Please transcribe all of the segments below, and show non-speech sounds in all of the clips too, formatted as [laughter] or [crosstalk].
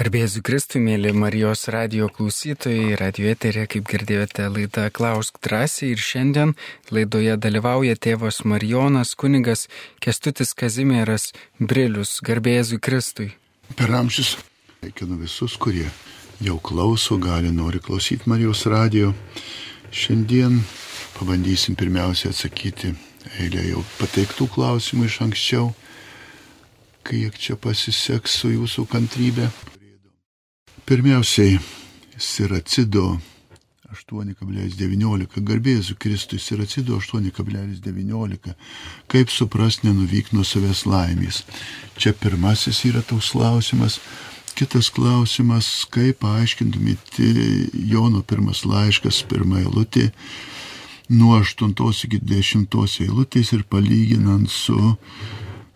Garbėsiu Kristui, mėly Marijos radio klausytojai, radio eterė, kaip girdėjote, laida Klausk drąsiai ir šiandien laidoje dalyvauja tėvas Marijonas, kunigas Kestutis Kazimieras Brilius. Garbėsiu Kristui. Per amžius sveikinu visus, kurie jau klauso, gali nori klausyti Marijos radio. Šiandien pabandysim pirmiausia atsakyti eilę jau pateiktų klausimų iš anksčiau kiek čia pasiseks su jūsų kantrybė. Pirmiausiai, siracido 8,19, garbėsiu Kristui, siracido 8,19, kaip supras nenuvyk nuo savęs laimės. Čia pirmasis yra toks klausimas. Kitas klausimas, kaip paaiškintumėte Jono pirmas laiškas, pirmą eilutę, nuo 8 iki 10 eilutės ir palyginant su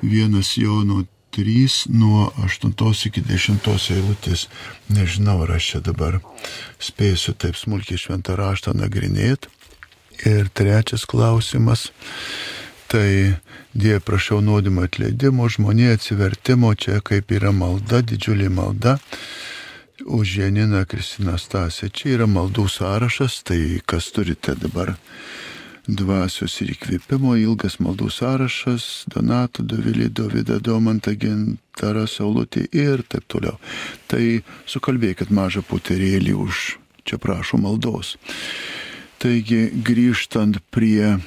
vienas Jono 3 nuo 8 iki 10 eilutės. Nežinau, ar aš čia dabar spėsiu taip smulkiai šventą raštą nagrinėti. Ir trečias klausimas. Tai Dieve prašau nuodimo atleidimo, žmonė atsivertimo, čia kaip yra malda, didžiulė malda už Janiną Kristiną Stasę. Čia yra maldų sąrašas, tai kas turite dabar dvasios ir įkvėpimo, ilgas maldų sąrašas, Donato, Dovilį, Dovida, Domantą, Gintarą, Saulutį ir taip toliau. Tai sukalbėkit mažą puterėlį už čia prašo maldos. Taigi grįžtant prie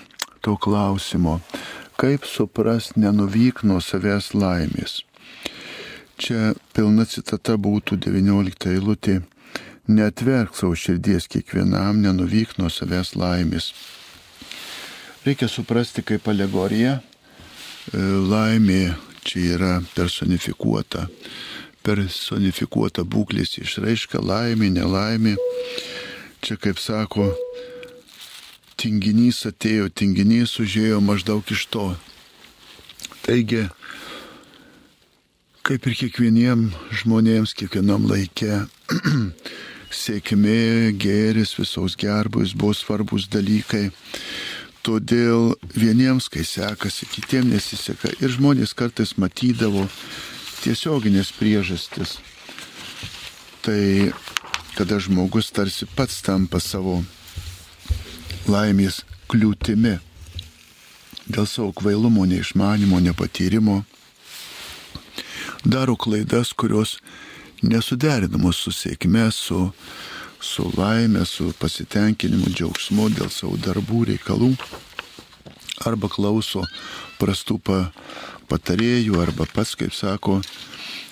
to klausimo, kaip supras nenuvyk nuo savęs laimės. Čia pilna citata būtų 19 eilutė. Netverk savo širdies kiekvienam, nenuvyk nuo savęs laimės reikia suprasti kaip alegorija. E, laimė čia yra personifikuota. Personifikuota būklės išraiška, laimė, nelaimė. Čia kaip sako, tinginys atėjo, tinginys užėjo maždaug iš to. Taigi, kaip ir kiekvieniem žmonėms, kiekvienam laikė, [clears throat] sėkmė, gėris, visos gerbus buvo svarbus dalykai. Todėl vieniems, kai sekasi, kitiems nesiseka. Ir žmonės kartais matydavo tiesioginės priežastis. Tai kada žmogus tarsi pats tampa savo laimės kliūtimi dėl savo kvailumo, neišmanimo, nepatyrimo, daro klaidas, kurios nesuderinamos su sėkme, su su laime, su pasitenkinimu, džiaugsmu dėl savo darbų reikalų, arba klauso prastų pa, patarėjų, arba pats, kaip sako,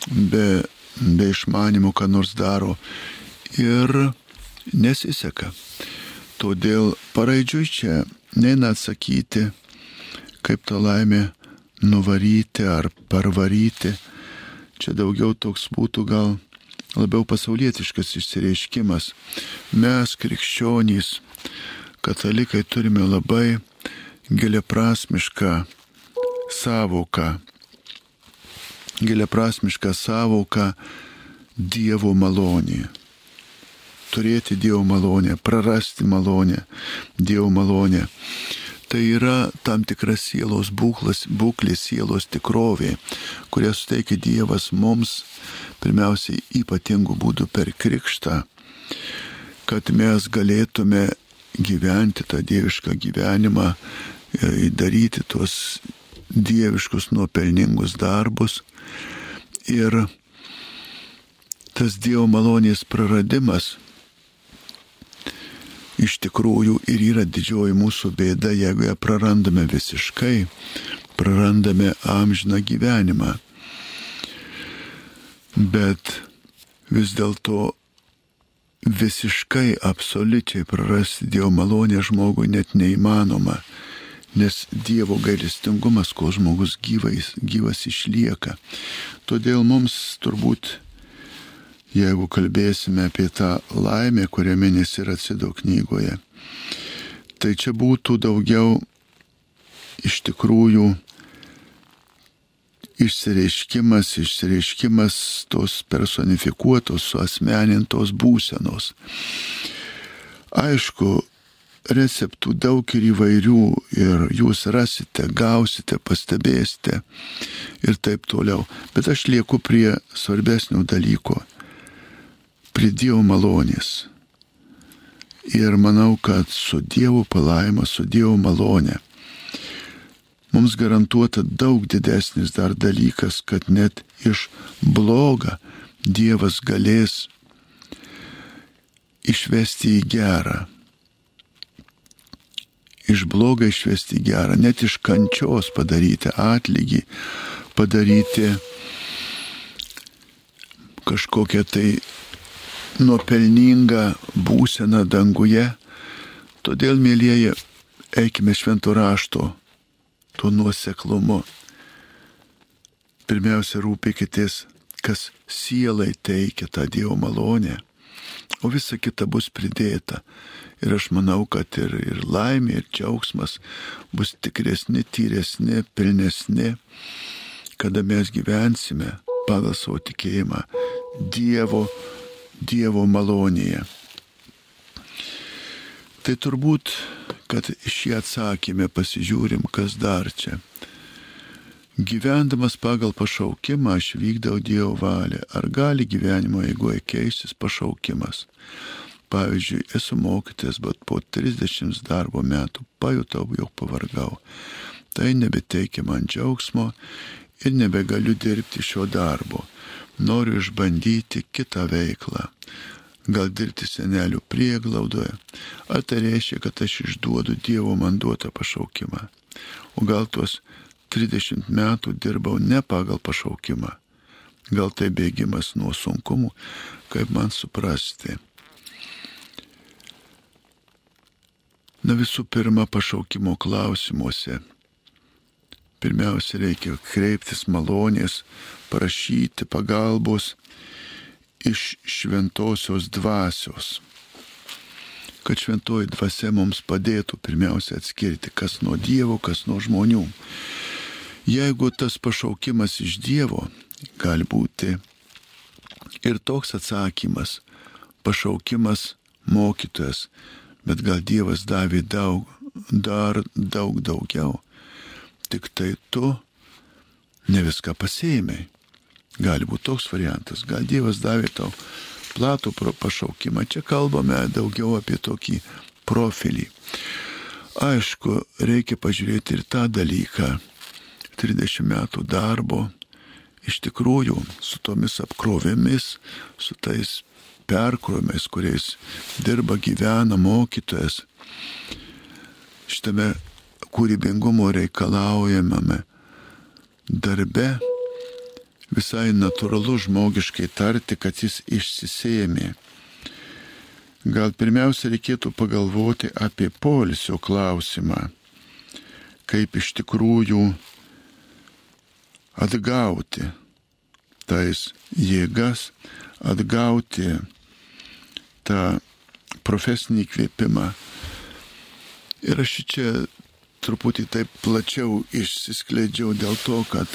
be, be išmanimų, ką nors daro ir nesiseka. Todėl paraidžiui čia neina atsakyti, kaip tą laimę nuvaryti ar parvaryti. Čia daugiau toks būtų gal labiau pasaulietiškas išsireiškimas. Mes, krikščionys, katalikai, turime labai giliaprasmišką savoką, giliaprasmišką savoką Dievo malonė. Turėti Dievo malonę, prarasti malonę, Dievo malonę. Tai yra tam tikras sielos būklas, būklė, sielos tikrovė, kurią suteikia Dievas mums pirmiausiai ypatingų būdų per krikštą, kad mes galėtume gyventi tą dievišką gyvenimą, e, daryti tuos dieviškus nuopelningus darbus. Ir tas Dievo malonės praradimas iš tikrųjų ir yra didžioji mūsų bėda, jeigu ją prarandame visiškai, prarandame amžiną gyvenimą bet vis dėlto visiškai, absoliučiai prarasti Dievo malonę žmogui net neįmanoma, nes Dievo gailestingumas, kol žmogus gyvais, gyvas išlieka. Todėl mums turbūt, jeigu kalbėsime apie tą laimę, kurią minės ir atsido knygoje, tai čia būtų daugiau iš tikrųjų išsireiškimas, išsireiškimas tos personifikuotos, suasmenintos būsenos. Aišku, receptų daug ir įvairių ir jūs rasite, gausite, pastebėsite ir taip toliau. Bet aš lieku prie svarbesnio dalyko prie Dievo malonės. Ir manau, kad su Dievo palaima, su Dievo malonė mums garantuota daug didesnis dar dalykas, kad net iš bloga Dievas galės išvesti į gerą. Iš blogo išvesti į gerą, net iš kančios padaryti atlygį, padaryti kažkokią tai nuopelningą būseną danguje. Todėl, mėlyjeji, eikime šventų rašto tuo nuoseklumu. Pirmiausia, rūpėkitės, kas sielai teikia tą Dievo malonę, o visa kita bus pridėta. Ir aš manau, kad ir, ir laimė, ir džiaugsmas bus tikresni, tyresni, pilnesni, kada mes gyvensime pagal savo tikėjimą Dievo, Dievo malonėje. Tai turbūt, kad šį atsakymę pasižiūrim, kas dar čia. Gyvendamas pagal pašaukimą aš vykdau Dievo valią. Ar gali gyvenimo eigoje keistis pašaukimas? Pavyzdžiui, esu mokytas, bet po 30 darbo metų pajutau, jog pavargau. Tai nebeteikia man džiaugsmo ir nebegaliu dirbti šio darbo noriu išbandyti kitą veiklą. Gal dirbti senelių prieglaudoje, ar tai reiškia, kad aš išduodu Dievo man duotą pašaukimą. O gal tuos 30 metų dirbau ne pagal pašaukimą. Gal tai bėgimas nuo sunkumų, kaip man suprasti. Na visų pirma, pašaukimo klausimuose pirmiausia reikia kreiptis malonės, prašyti pagalbos iš šventosios dvasios. Kad šventoji dvasia mums padėtų pirmiausia atskirti, kas nuo Dievo, kas nuo žmonių. Jeigu tas pašaukimas iš Dievo, gali būti ir toks atsakymas - pašaukimas mokytojas, bet gal Dievas davė daug, dar daug daugiau tik tai tu ne viską pasėmėjai. Gali būti toks variantas, gal Dievas davė tau platų pašaukimą. Čia kalbame daugiau apie tokį profilį. Aišku, reikia pažiūrėti ir tą dalyką. 30 metų darbo, iš tikrųjų, su tomis apkrovėmis, su tais perkrovėmis, kuriais dirba, gyvena mokytojas, šitame kūrybingumo reikalaujamame darbe visai natūralu žmogiškai tarti, kad jis išsisėmė. Gal pirmiausia reikėtų pagalvoti apie polisio klausimą, kaip iš tikrųjų atgauti tais jėgas, atgauti tą profesinį kvėpimą. Ir aš čia truputį taip plačiau išsiskleidžiau dėl to, kad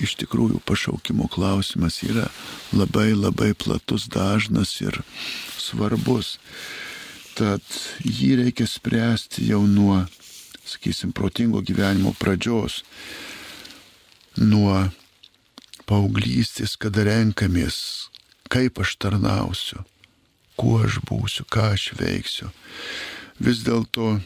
iš tikrųjų pašaukimo klausimas yra labai labai platus, dažnas ir svarbus. Tad jį reikia spręsti jau nuo, sakysim, protingo gyvenimo pradžios, nuo paauglystės, kada renkamės, kaip aš tarnausiu, kuo aš būsiu, ką aš veiksiu. Vis dėlto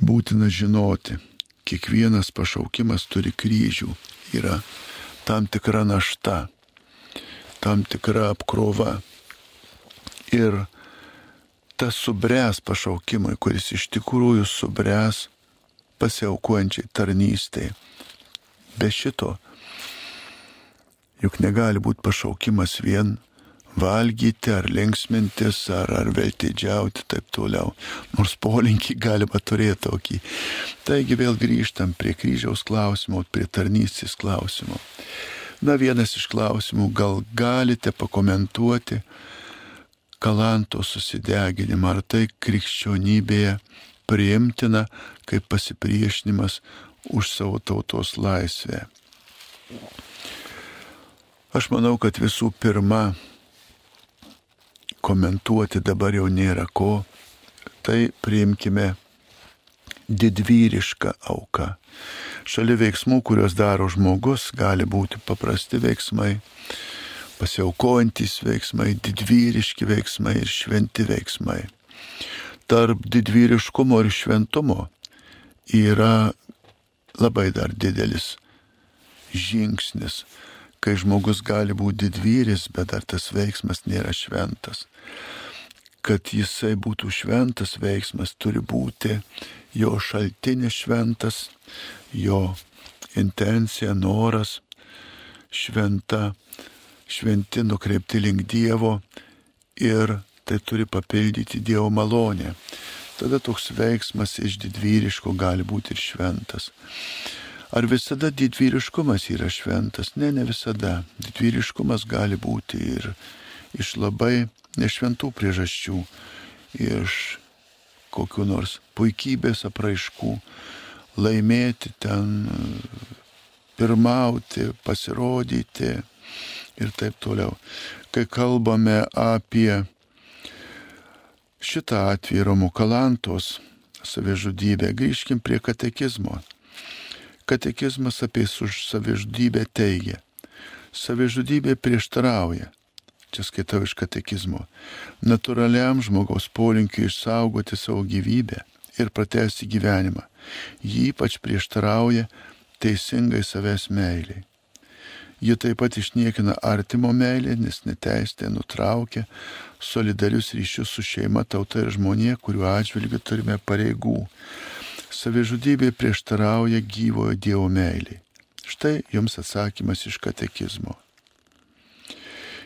būtina žinoti, kiekvienas pašaukimas turi kryžių, yra tam tikra našta, tam tikra apkrova. Ir tas subręs pašaukimui, kuris iš tikrųjų subręs pasiaukuojančiai tarnystai. Be šito, juk negali būti pašaukimas vien valgyti ar linksmintis ar, ar veltidžiauti taip toliau. Nors polinkį galima turėti tokį. Taigi vėl grįžtam prie kryžiaus klausimo, prie tarnystės klausimo. Na vienas iš klausimų, gal galite pakomentuoti kalanto susideginimą, ar tai krikščionybėje priimtina kaip pasipriešinimas už savo tautos laisvę. Aš manau, kad visų pirma, komentuoti dabar jau nėra ko, tai priimkime didvyrišką auką. Šalia veiksmų, kuriuos daro žmogus, gali būti paprasti veiksmai, pasiaukojantis veiksmai, didvyriški veiksmai ir šventi veiksmai. Tarp didvyriškumo ir šventumo yra labai dar didelis žingsnis, kai žmogus gali būti didvyris, bet dar tas veiksmas nėra šventas. Kad jisai būtų šventas veiksmas, turi būti jo šaltinis šventas, jo intencija, noras šventa, šventi nukreipti link Dievo ir tai turi papildyti Dievo malonę. Tada toks veiksmas iš didvyriško gali būti ir šventas. Ar visada didvyriškumas yra šventas? Ne, ne visada. Didvyriškumas gali būti ir iš labai nešventų priežasčių, iš kokiu nors puikybės apraiškų, laimėti ten, pirmauti, pasirodyti ir taip toliau. Kai kalbame apie šitą atvejį Romo Kalantos savižudybę, grįžkim prie katekizmo. Katekizmas apie savižudybę teigia. Savižudybė prieštarauja. Čia skaitau iš katekizmo. Naturaliam žmogaus polinkiu išsaugoti savo gyvybę ir pratesti gyvenimą. Jį ypač prieštarauja teisingai savęs meiliai. Ji taip pat išniekina artimo meilę, nes neteistė nutraukia solidarius ryšius su šeima, tauta ir žmonė, kuriuo atžvilgiu turime pareigų savižudybė prieštarauja gyvojo Dievo meiliai. Štai jums atsakymas iš katekizmo.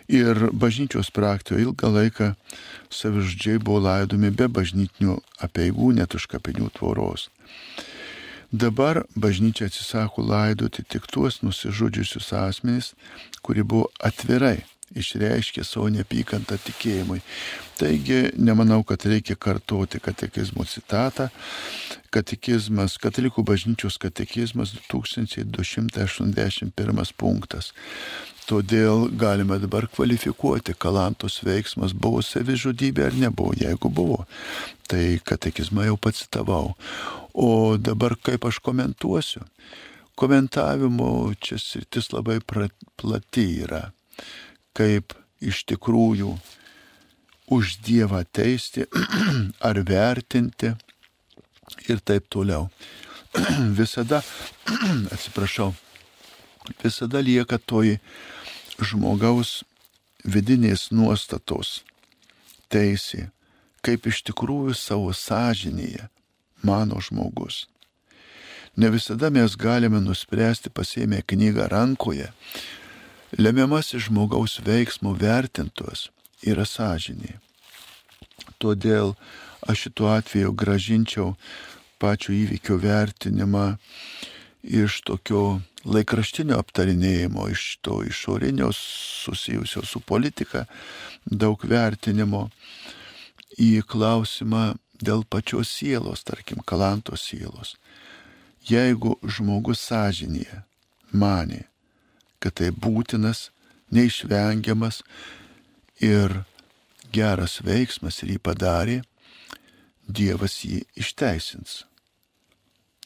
Ir bažnyčios praktikoje ilgą laiką savižudžiai buvo laidomi be bažnytinių apieigų, net už kapinių tvoros. Dabar bažnyčia atsisako laidoti tik tuos nusižudžiusius asmenys, kurie buvo atvirai išreiškė savo neapykantą tikėjimui. Taigi nemanau, kad reikia kartoti katekizmo citatą. Katekizmas, Katalikų bažnyčios katekizmas 2281 punktas. Todėl galime dabar kvalifikuoti, kalantos veiksmas buvo savižudybė ar nebuvo. Jeigu buvo, tai katekizmą jau pacitavau. O dabar kaip aš komentuosiu? Komentavimo čia sritis labai plati yra kaip iš tikrųjų už Dievą teisti [clears throat] ar vertinti ir taip toliau. [clears throat] visada, [clears throat] atsiprašau, visada lieka toji žmogaus vidinės nuostatos teisė, kaip iš tikrųjų savo sąžinėje mano žmogus. Ne visada mes galime nuspręsti pasėmę knygą rankoje, Lemiamasis žmogaus veiksmų vertintos yra sąžinė. Todėl aš šituo atveju gražinčiau pačio įvykio vertinimą iš tokio laikraštinio aptarinėjimo, iš to išorinio susijusio su politika, daug vertinimo į klausimą dėl pačios sielos, tarkim, kalantos sielos. Jeigu žmogus sąžinėje mane, kad tai būtinas, neišvengiamas ir geras veiksmas ir jį padarė, Dievas jį išteisins.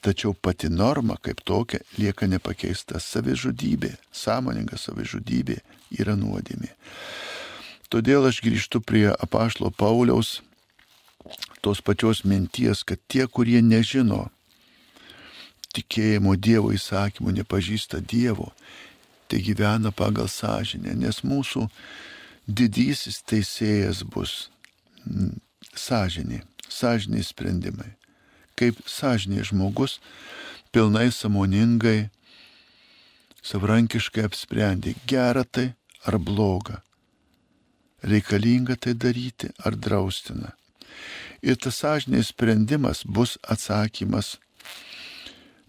Tačiau pati norma kaip tokia lieka nepakeista. Savižudybė, sąmoninga savižudybė yra nuodėmė. Todėl aš grįžtu prie apašlo Pauliaus tos pačios minties, kad tie, kurie nežino tikėjimo Dievo įsakymų, nepažįsta Dievo, tai gyvena pagal sąžinę, nes mūsų didysis teisėjas bus sąžinė, sąžiniai sprendimai. Kaip sąžiniai žmogus pilnai samoningai, savrankiškai apsprendė, gera tai ar bloga, reikalinga tai daryti ar draustina. Ir tas sąžiniai sprendimas bus atsakymas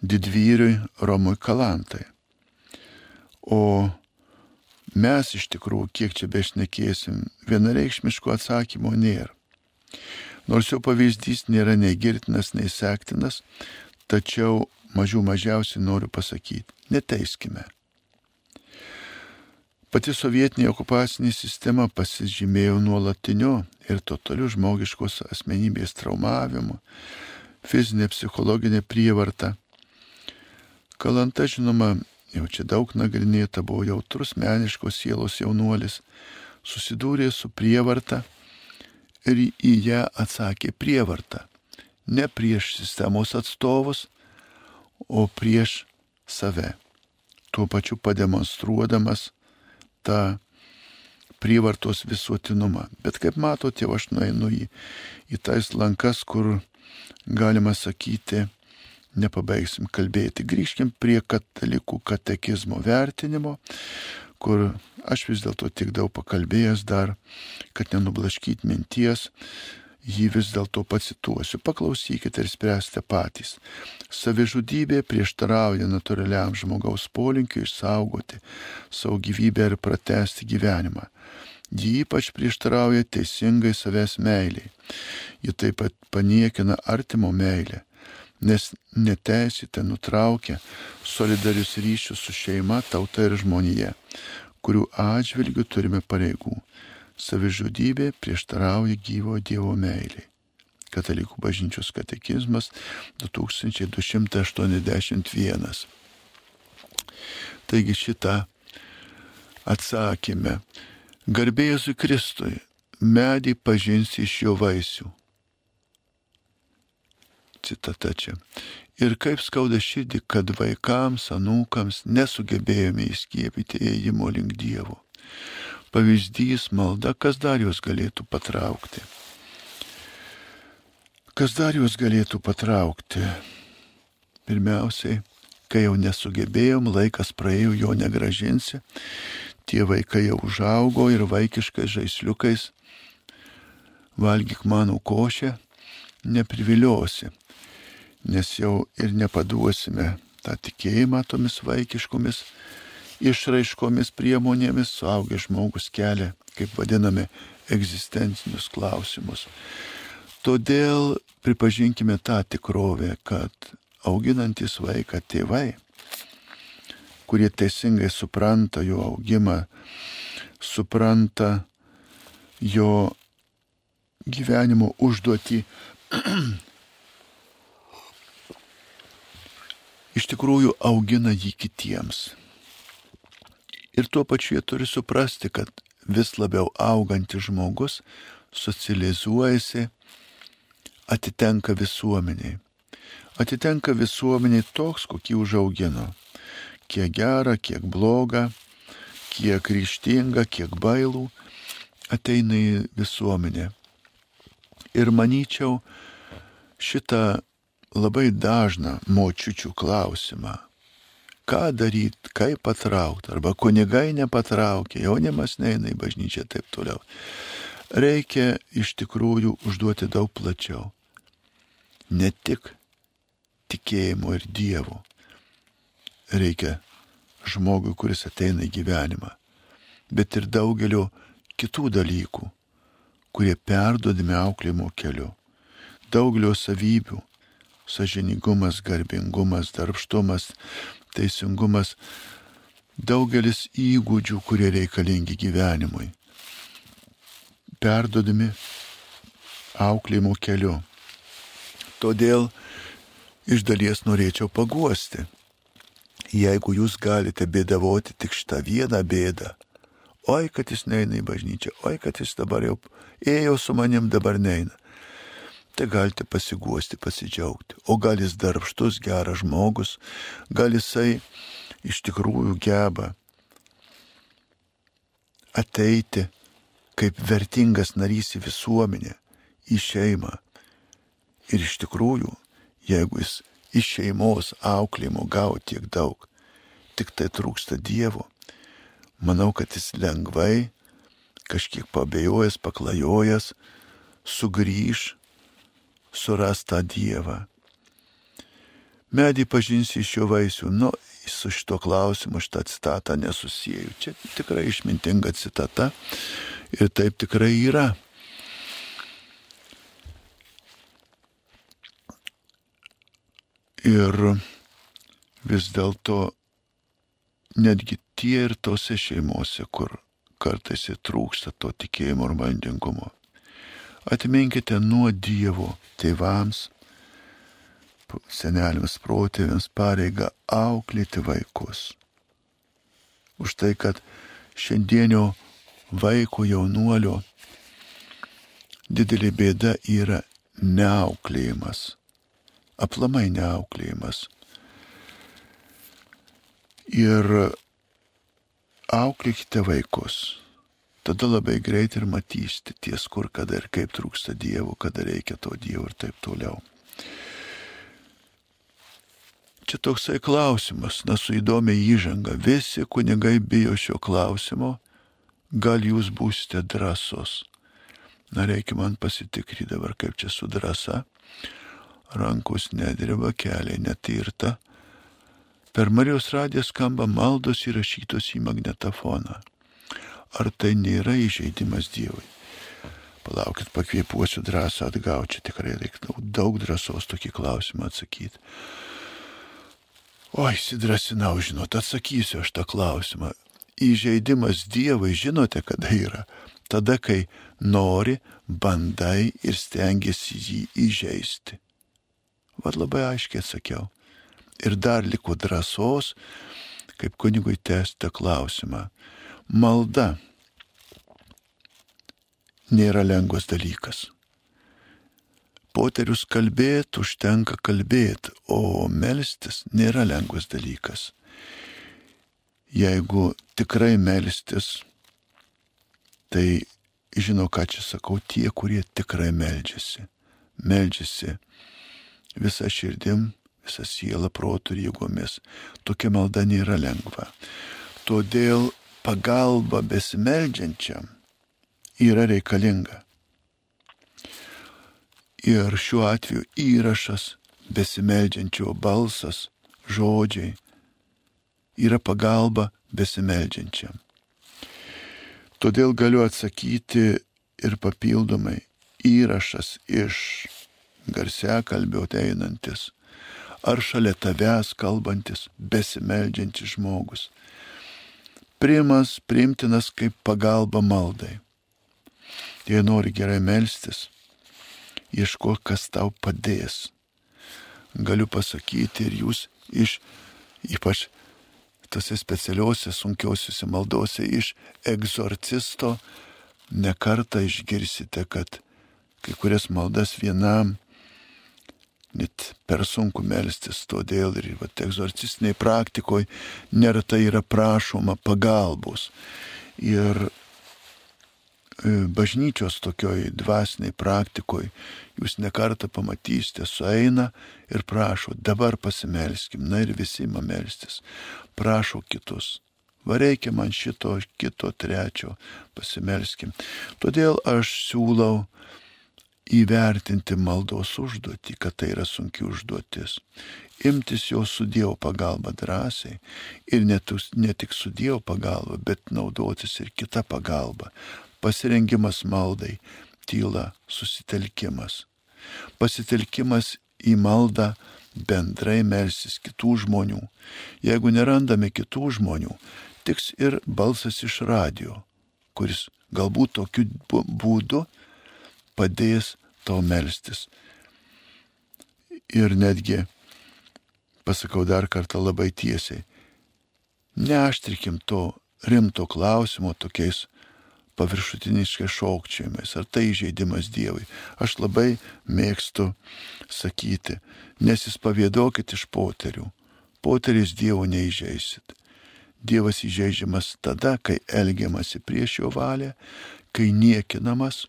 didvyriui Romui Kalantai. O mes iš tikrųjų, kiek čia bešnekėsim, vienareikšmiško atsakymo nėra. Nors jo pavyzdys nėra nei girtinas, nei sektinas, tačiau mažiau mažiausiai noriu pasakyti, neteiskime. Pati sovietinė okupacinė sistema pasižymėjo nuolatiniu ir totaliu žmogiškos asmenybės traumavimu, fizinė psichologinė prievarta. Kalanta, žinoma, jau čia daug nagrinėta, buvo jautrus meniškos sielos jaunuolis, susidūrė su prievarta ir į ją atsakė prievarta. Ne prieš sistemos atstovus, o prieš save. Tuo pačiu pademonstruodamas tą prievartos visuotinumą. Bet kaip matote, aš nueinu į, į tais lankas, kur galima sakyti, nepabaigsim kalbėti. Grįžkim prie katalikų katekizmo vertinimo, kur aš vis dėlto tik daug pakalbėjęs dar, kad nenublaškyt minties, jį vis dėlto pacituosiu. Paklausykite ir spręste patys. Savižudybė prieštarauja natūraliam žmogaus polinkiu išsaugoti savo gyvybę ir pratesti gyvenimą. Ji ypač prieštarauja teisingai savęs meiliai. Ji taip pat paniekina artimo meilę nes neteisite nutraukia solidarius ryšius su šeima, tauta ir žmonėje, kurių atžvilgių turime pareigų. Savižudybė prieštarauja gyvo Dievo meiliai. Katalikų bažnyčios katekizmas 2281. Taigi šitą atsakymę. Garbėjus Kristui, medį pažinsi iš jo vaisių citata čia. Ir kaip skauda širdį, kad vaikams, anūkams nesugebėjome įskiepyti ėjimo link Dievo. Pavyzdys, malda, kas dar juos galėtų patraukti. Kas dar juos galėtų patraukti? Pirmiausiai, kai jau nesugebėjom, laikas praėjo, jo negražinsi, tie vaikai jau užaugo ir vaikiškais žaisliukais valgyk mano košę, nepriviliosi nes jau ir nepaduosime tą tikėjimą tomis vaikiškomis išraiškomis priemonėmis, suaugęs žmogus kelia, kaip vadiname, egzistencinius klausimus. Todėl pripažinkime tą tikrovę, kad auginantis vaiką tėvai, kurie teisingai supranta jo augimą, supranta jo gyvenimo užduotį, [clears throat] iš tikrųjų augina jį kitiems. Ir tuo pačiu jie turi suprasti, kad vis labiau augantis žmogus socializuojasi, atitenka visuomeniai. Atitenka visuomeniai toks, kokį užaugino. Kiek gera, kiek bloga, kiek ryštinga, kiek bailų ateina į visuomenę. Ir manyčiau, šitą labai dažną močiučių klausimą. Ką daryti, kaip patraukti, arba kunigai nepatraukia, jaunimas neina į bažnyčią ir taip toliau. Reikia iš tikrųjų užduoti daug plačiau. Ne tik tikėjimo ir Dievo. Reikia žmogui, kuris ateina į gyvenimą, bet ir daugelio kitų dalykų, kurie perduodami auklėjimo keliu. Daugelio savybių, sažiningumas, garbingumas, darbštumas, teisingumas, daugelis įgūdžių, kurie reikalingi gyvenimui, perdodami auklėjimo keliu. Todėl iš dalies norėčiau paguosti. Jeigu jūs galite bėdavoti tik šitą vieną bėdą, oi, kad jis neina į bažnyčią, oi, kad jis dabar jau ėjo su manim, dabar neina tai galite pasiguosti, pasidžiaugti. O gal jis darbštus, geras žmogus, gal jisai iš tikrųjų geba ateiti kaip vertingas narys į visuomenę, į šeimą. Ir iš tikrųjų, jeigu jis iš šeimos auklėjimo gavo tiek daug, tik tai trūksta Dievo, manau, kad jis lengvai, kažkiek pabejojęs, paklajojęs, sugrįž suras tą Dievą. Medį pažinsi iš jo vaisių. Nu, su šito klausimu šitą citatą nesusijęju. Čia tikrai išmintinga citata ir taip tikrai yra. Ir vis dėlto netgi tie ir tose šeimose, kur kartais įtrūksta to tikėjimo ir mandingumo, Atminkite nuo Dievo tėvams, seneliams protėviams pareigą auklėti vaikus. už tai, kad šiandienio vaiko jaunuolio didelė bėda yra neauklėjimas, aplamai neauklėjimas. Ir auklėkite vaikus. Tada labai greit ir matysite ties kur, kada ir kaip trūksta Dievo, kada reikia to Dievo ir taip toliau. Čia toksai klausimas, na su įdomia įžanga. Visi kunigai bijo šio klausimo, gal jūs būsite drąsos. Na reikia man pasitikrinti dabar, kaip čia su drąsa. Rankos nedirba, keliai netirta. Per Marijos radiją skamba maldos įrašytos į magnetofoną. Ar tai nėra įžeidimas Dievui? Palaukit, pakvėpuosiu drąsą atgauti, čia tikrai reikia daug drąsos tokį klausimą atsakyti. Oi, sidrasinau, žinot, atsakysiu aš tą klausimą. Įžeidimas Dievui žinote, kada yra? Tada, kai nori, bandai ir stengiasi jį įžeisti. Vad labai aiškiai atsakiau. Ir dar liko drąsos, kaip kunigui tęsti klausimą. Malda nėra lengvas dalykas poterius kalbėti, užtenka kalbėti, o melstis nėra lengvas dalykas. Jeigu tikrai melstis, tai žino, ką čia sakau, tie, kurie tikrai meldžiasi. Meldžiasi visą širdim, visą sielą, protų ir jėgomis. Tokia malda nėra lengva. Todėl pagalba besimeldžiančiam yra reikalinga. Ir šiuo atveju įrašas, besimeldžiančio balsas, žodžiai yra pagalba besimeldžiančiam. Todėl galiu atsakyti ir papildomai įrašas iš garsia kalbio einantis ar šalia tavęs kalbantis, besimeldžiantis žmogus. Primas, primtinas kaip pagalba maldai. Jei nori gerai melstis, ieško, kas tau padės. Galiu pasakyti ir jūs iš, ypač tose specialiuose sunkiausiuose maldose, iš egzorcisto nekartą išgirsite, kad kai kurias maldas vienam net per sunku melstis, todėl ir va, egzorcistiniai praktikoje neretai yra prašoma pagalbos. Ir E, bažnyčios tokioj dvasiniai praktikoje jūs nekartą pamatysite, sueina ir prašo, dabar pasimelskim, na ir visi ima melstis, prašo kitus. Vareikia man šito, kito, trečio, pasimelskim. Todėl aš siūlau įvertinti maldos užduotį, kad tai yra sunki užduotis. Imtis jo su Dievo pagalba drąsiai ir ne, ne tik su Dievo pagalba, bet naudotis ir kita pagalba pasirengimas maldai, tyla, susitelkimas. Pasitelkimas į maldą bendrai melsis kitų žmonių. Jeigu nerandame kitų žmonių, tiks ir balsas iš radio, kuris galbūt tokiu būdu padės tau melstis. Ir netgi, pasakau dar kartą labai tiesiai, neaštrikim to rimto klausimo tokiais paviršutiniškai šaukčiamis, ar tai žaidimas Dievui. Aš labai mėgstu sakyti, nesispavėdokit iš poterių. Poteris Dievo neįžeisit. Dievas įžeidžiamas tada, kai elgiamasi prieš jo valią, kai niekinamas,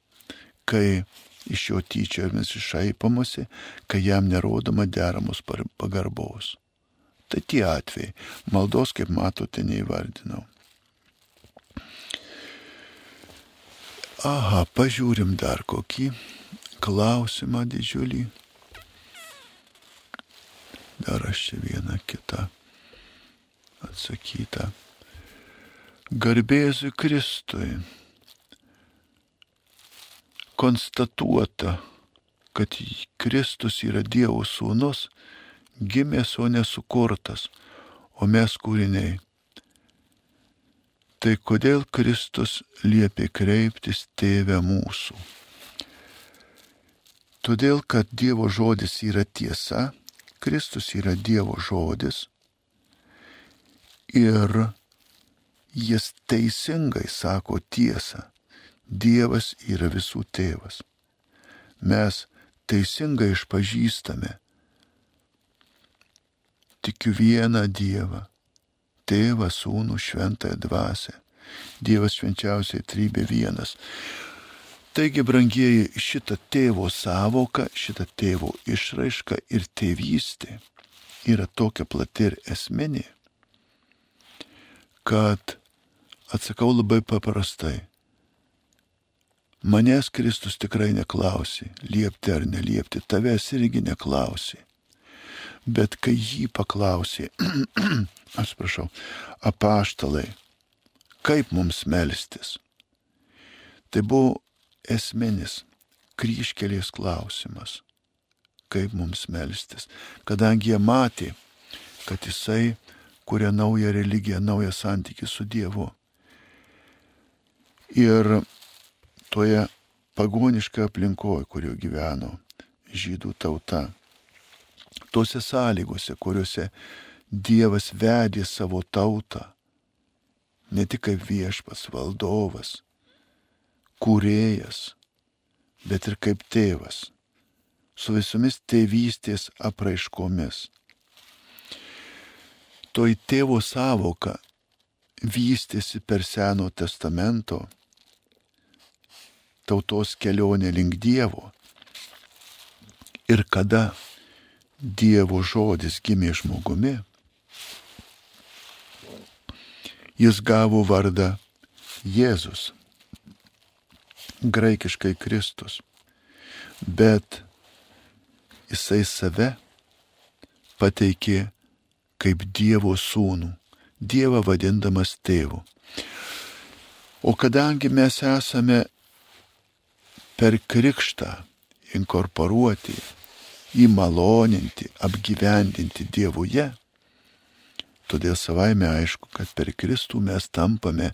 kai iš jo tyčiomis išaipamasi, kai jam nerodoma deramos pagarbos. Tai tie atvejai. Maldos, kaip matote, neįvardinau. Aha, pažiūrim dar kokį klausimą didžiulį. Dar aš čia vieną kitą atsakytą. Garbėzui Kristui konstatuota, kad Kristus yra Dievo sūnus, gimęs, o nesukurtas, o mes kūriniai Tai kodėl Kristus liepė kreiptis tėvę mūsų? Todėl, kad Dievo žodis yra tiesa, Kristus yra Dievo žodis ir jis teisingai sako tiesą. Dievas yra visų tėvas. Mes teisingai išpažįstame. Tikiu vieną Dievą. Tėvą, Sūnų, Šventąją Dvasę. Dievas švenčiausiai trybė vienas. Taigi, brangieji, šitą tėvo savoką, šitą tėvo išraišką ir tėvystė yra tokia plati ir esminė, kad atsakau labai paprastai. Manęs Kristus tikrai neklausi, liepti ar neliepti, tavęs irgi neklausi. Bet kai jį paklausė, [clears throat] aš prašau, apaštalai, kaip mums melstis, tai buvo esminis kryškelės klausimas, kaip mums melstis, kadangi jie matė, kad jisai kuria naują religiją, naują santykį su Dievu. Ir toje pagoniškoje aplinkoje, kurio gyveno žydų tauta, tose sąlygose, kuriuose Dievas vedė savo tautą, ne tik kaip viešpas, valdovas, kūrėjas, bet ir kaip tėvas, su visomis tėvystės apraiškomis. Toj tėvo savoka vystėsi per Seno testamento tautos kelionė link Dievo. Ir kada Dievo žodis gimė žmogumi, jis gavo vardą Jėzus, graikiškai Kristus, bet jisai save pateikė kaip Dievo sūnų, Dievą vadindamas tėvu. O kadangi mes esame per krikštą inkorporuoti, įmaloninti, apgyvendinti Dievuje, todėl savaime aišku, kad per Kristų mes tampame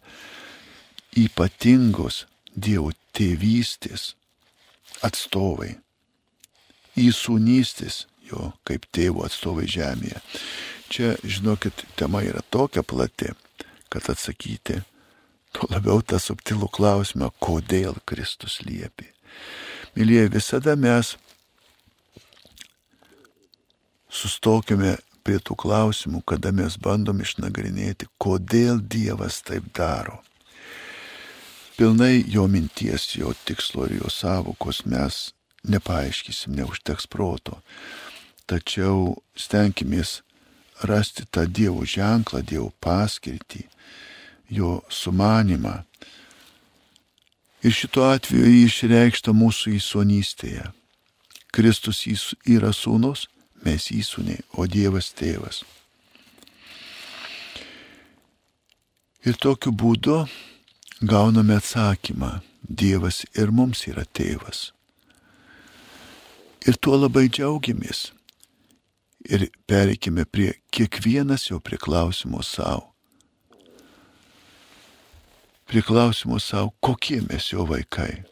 ypatingos Dievo tėvystės atstovai, įsūnystės jo kaip tėvo atstovai žemėje. Čia, žinokit, tema yra tokia plati, kad atsakyti tuo labiau tą subtilų klausimą, kodėl Kristus liepė. Mylėjai, visada mes sustokime prie tų klausimų, kada mes bandom išnagrinėti, kodėl Dievas taip daro. Pilnai jo minties, jo tikslo ir jo savokos mes nepaaiškysim, neužteks proto. Tačiau stenkimės rasti tą Dievo ženklą, Dievo paskirtį, jo sumanimą. Ir šituo atveju jį išreikšta mūsų įsonystėje. Kristus yra sūnus, mes įsūniai, o Dievas tėvas. Ir tokiu būdu gauname atsakymą, Dievas ir mums yra tėvas. Ir tuo labai džiaugiamės. Ir pereikime prie kiekvienas jo priklausimo savo prie klausimo savo, kokie mes jo vaikai.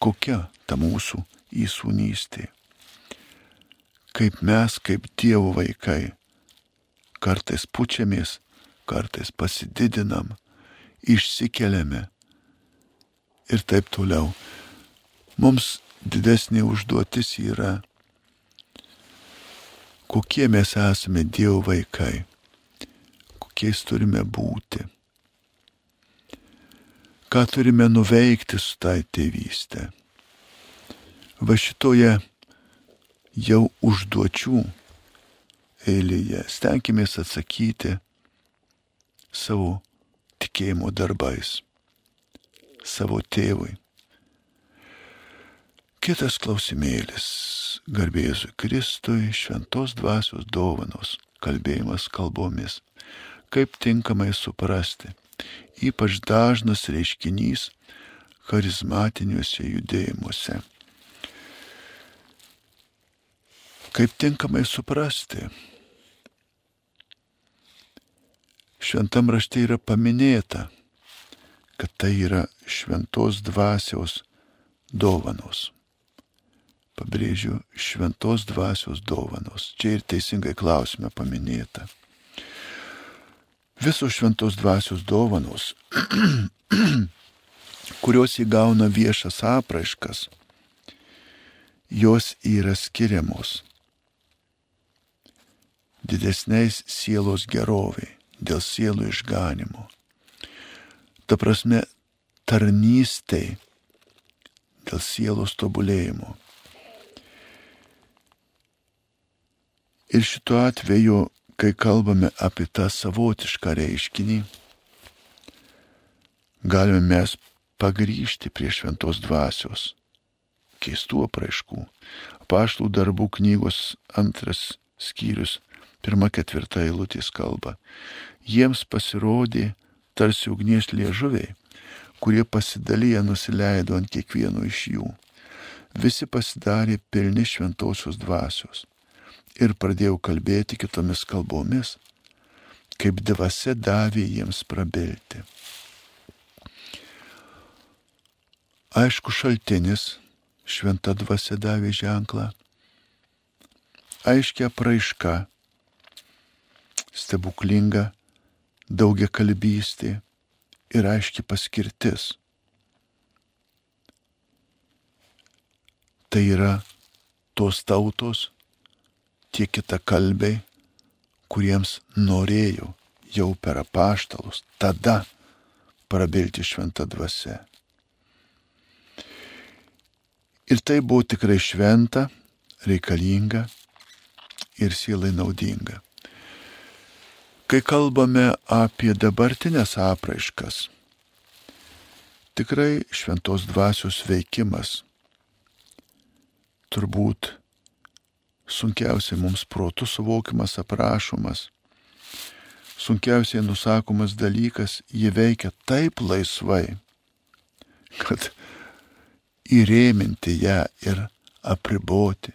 Kokia ta mūsų įsūnystė. Kaip mes, kaip Dievo vaikai, kartais pučiamės, kartais pasididinam, išsikeliame ir taip toliau. Mums didesnė užduotis yra, kokie mes esame Dievo vaikai, kokiais turime būti ką turime nuveikti su tai tėvystė. Va šitoje jau užduočių eilėje stenkimės atsakyti savo tikėjimo darbais, savo tėvui. Kitas klausimėlis - garbėzui Kristui, šventos dvasios dovanos, kalbėjimas kalbomis. Kaip tinkamai suprasti ypač dažnas reiškinys charizmatiniuose judėjimuose. Kaip tinkamai suprasti? Šventam rašte yra paminėta, kad tai yra šventos dvasios dovanos. Pabrėžiu, šventos dvasios dovanos. Čia ir teisingai klausime paminėta. Visos šventos dvasios dovanos, [clears throat] kurios įgauna viešas apraiškas, jos yra skiriamos didesniais sielos geroviai, dėl sielų išganimo. Ta prasme, tarnystai dėl sielos tobulėjimo. Ir šituo atveju, kai kalbame apie tą savotišką reiškinį, galime mes pagryžti prie šventos dvasios, keistų apraiškų. Paštų darbų knygos antras skyrius, pirma ketvirta eilutės kalba. Jiems pasirodė tarsi ugnies liežuviai, kurie pasidalyje nusileido ant kiekvieno iš jų. Visi pasidarė pilni šventosios dvasios ir pradėjau kalbėti kitomis kalbomis, kaip dvasia davė jiems prabilti. Aišku, šaltinis šventa dvasia davė ženklą, aiškia praiška, stebuklinga daugia kalbystė ir aiški paskirtis. Tai yra tos tautos, tie kita kalbiai, kuriems norėjau jau per apaštalus tada prabilti šventą dvasę. Ir tai buvo tikrai šventa, reikalinga ir sielai naudinga. Kai kalbame apie dabartinės apraiškas, tikrai šventos dvasios veikimas turbūt sunkiausiai mums protų suvokimas, aprašomas, sunkiausiai nusakomas dalykas, jie veikia taip laisvai, kad įrėminti ją ir apriboti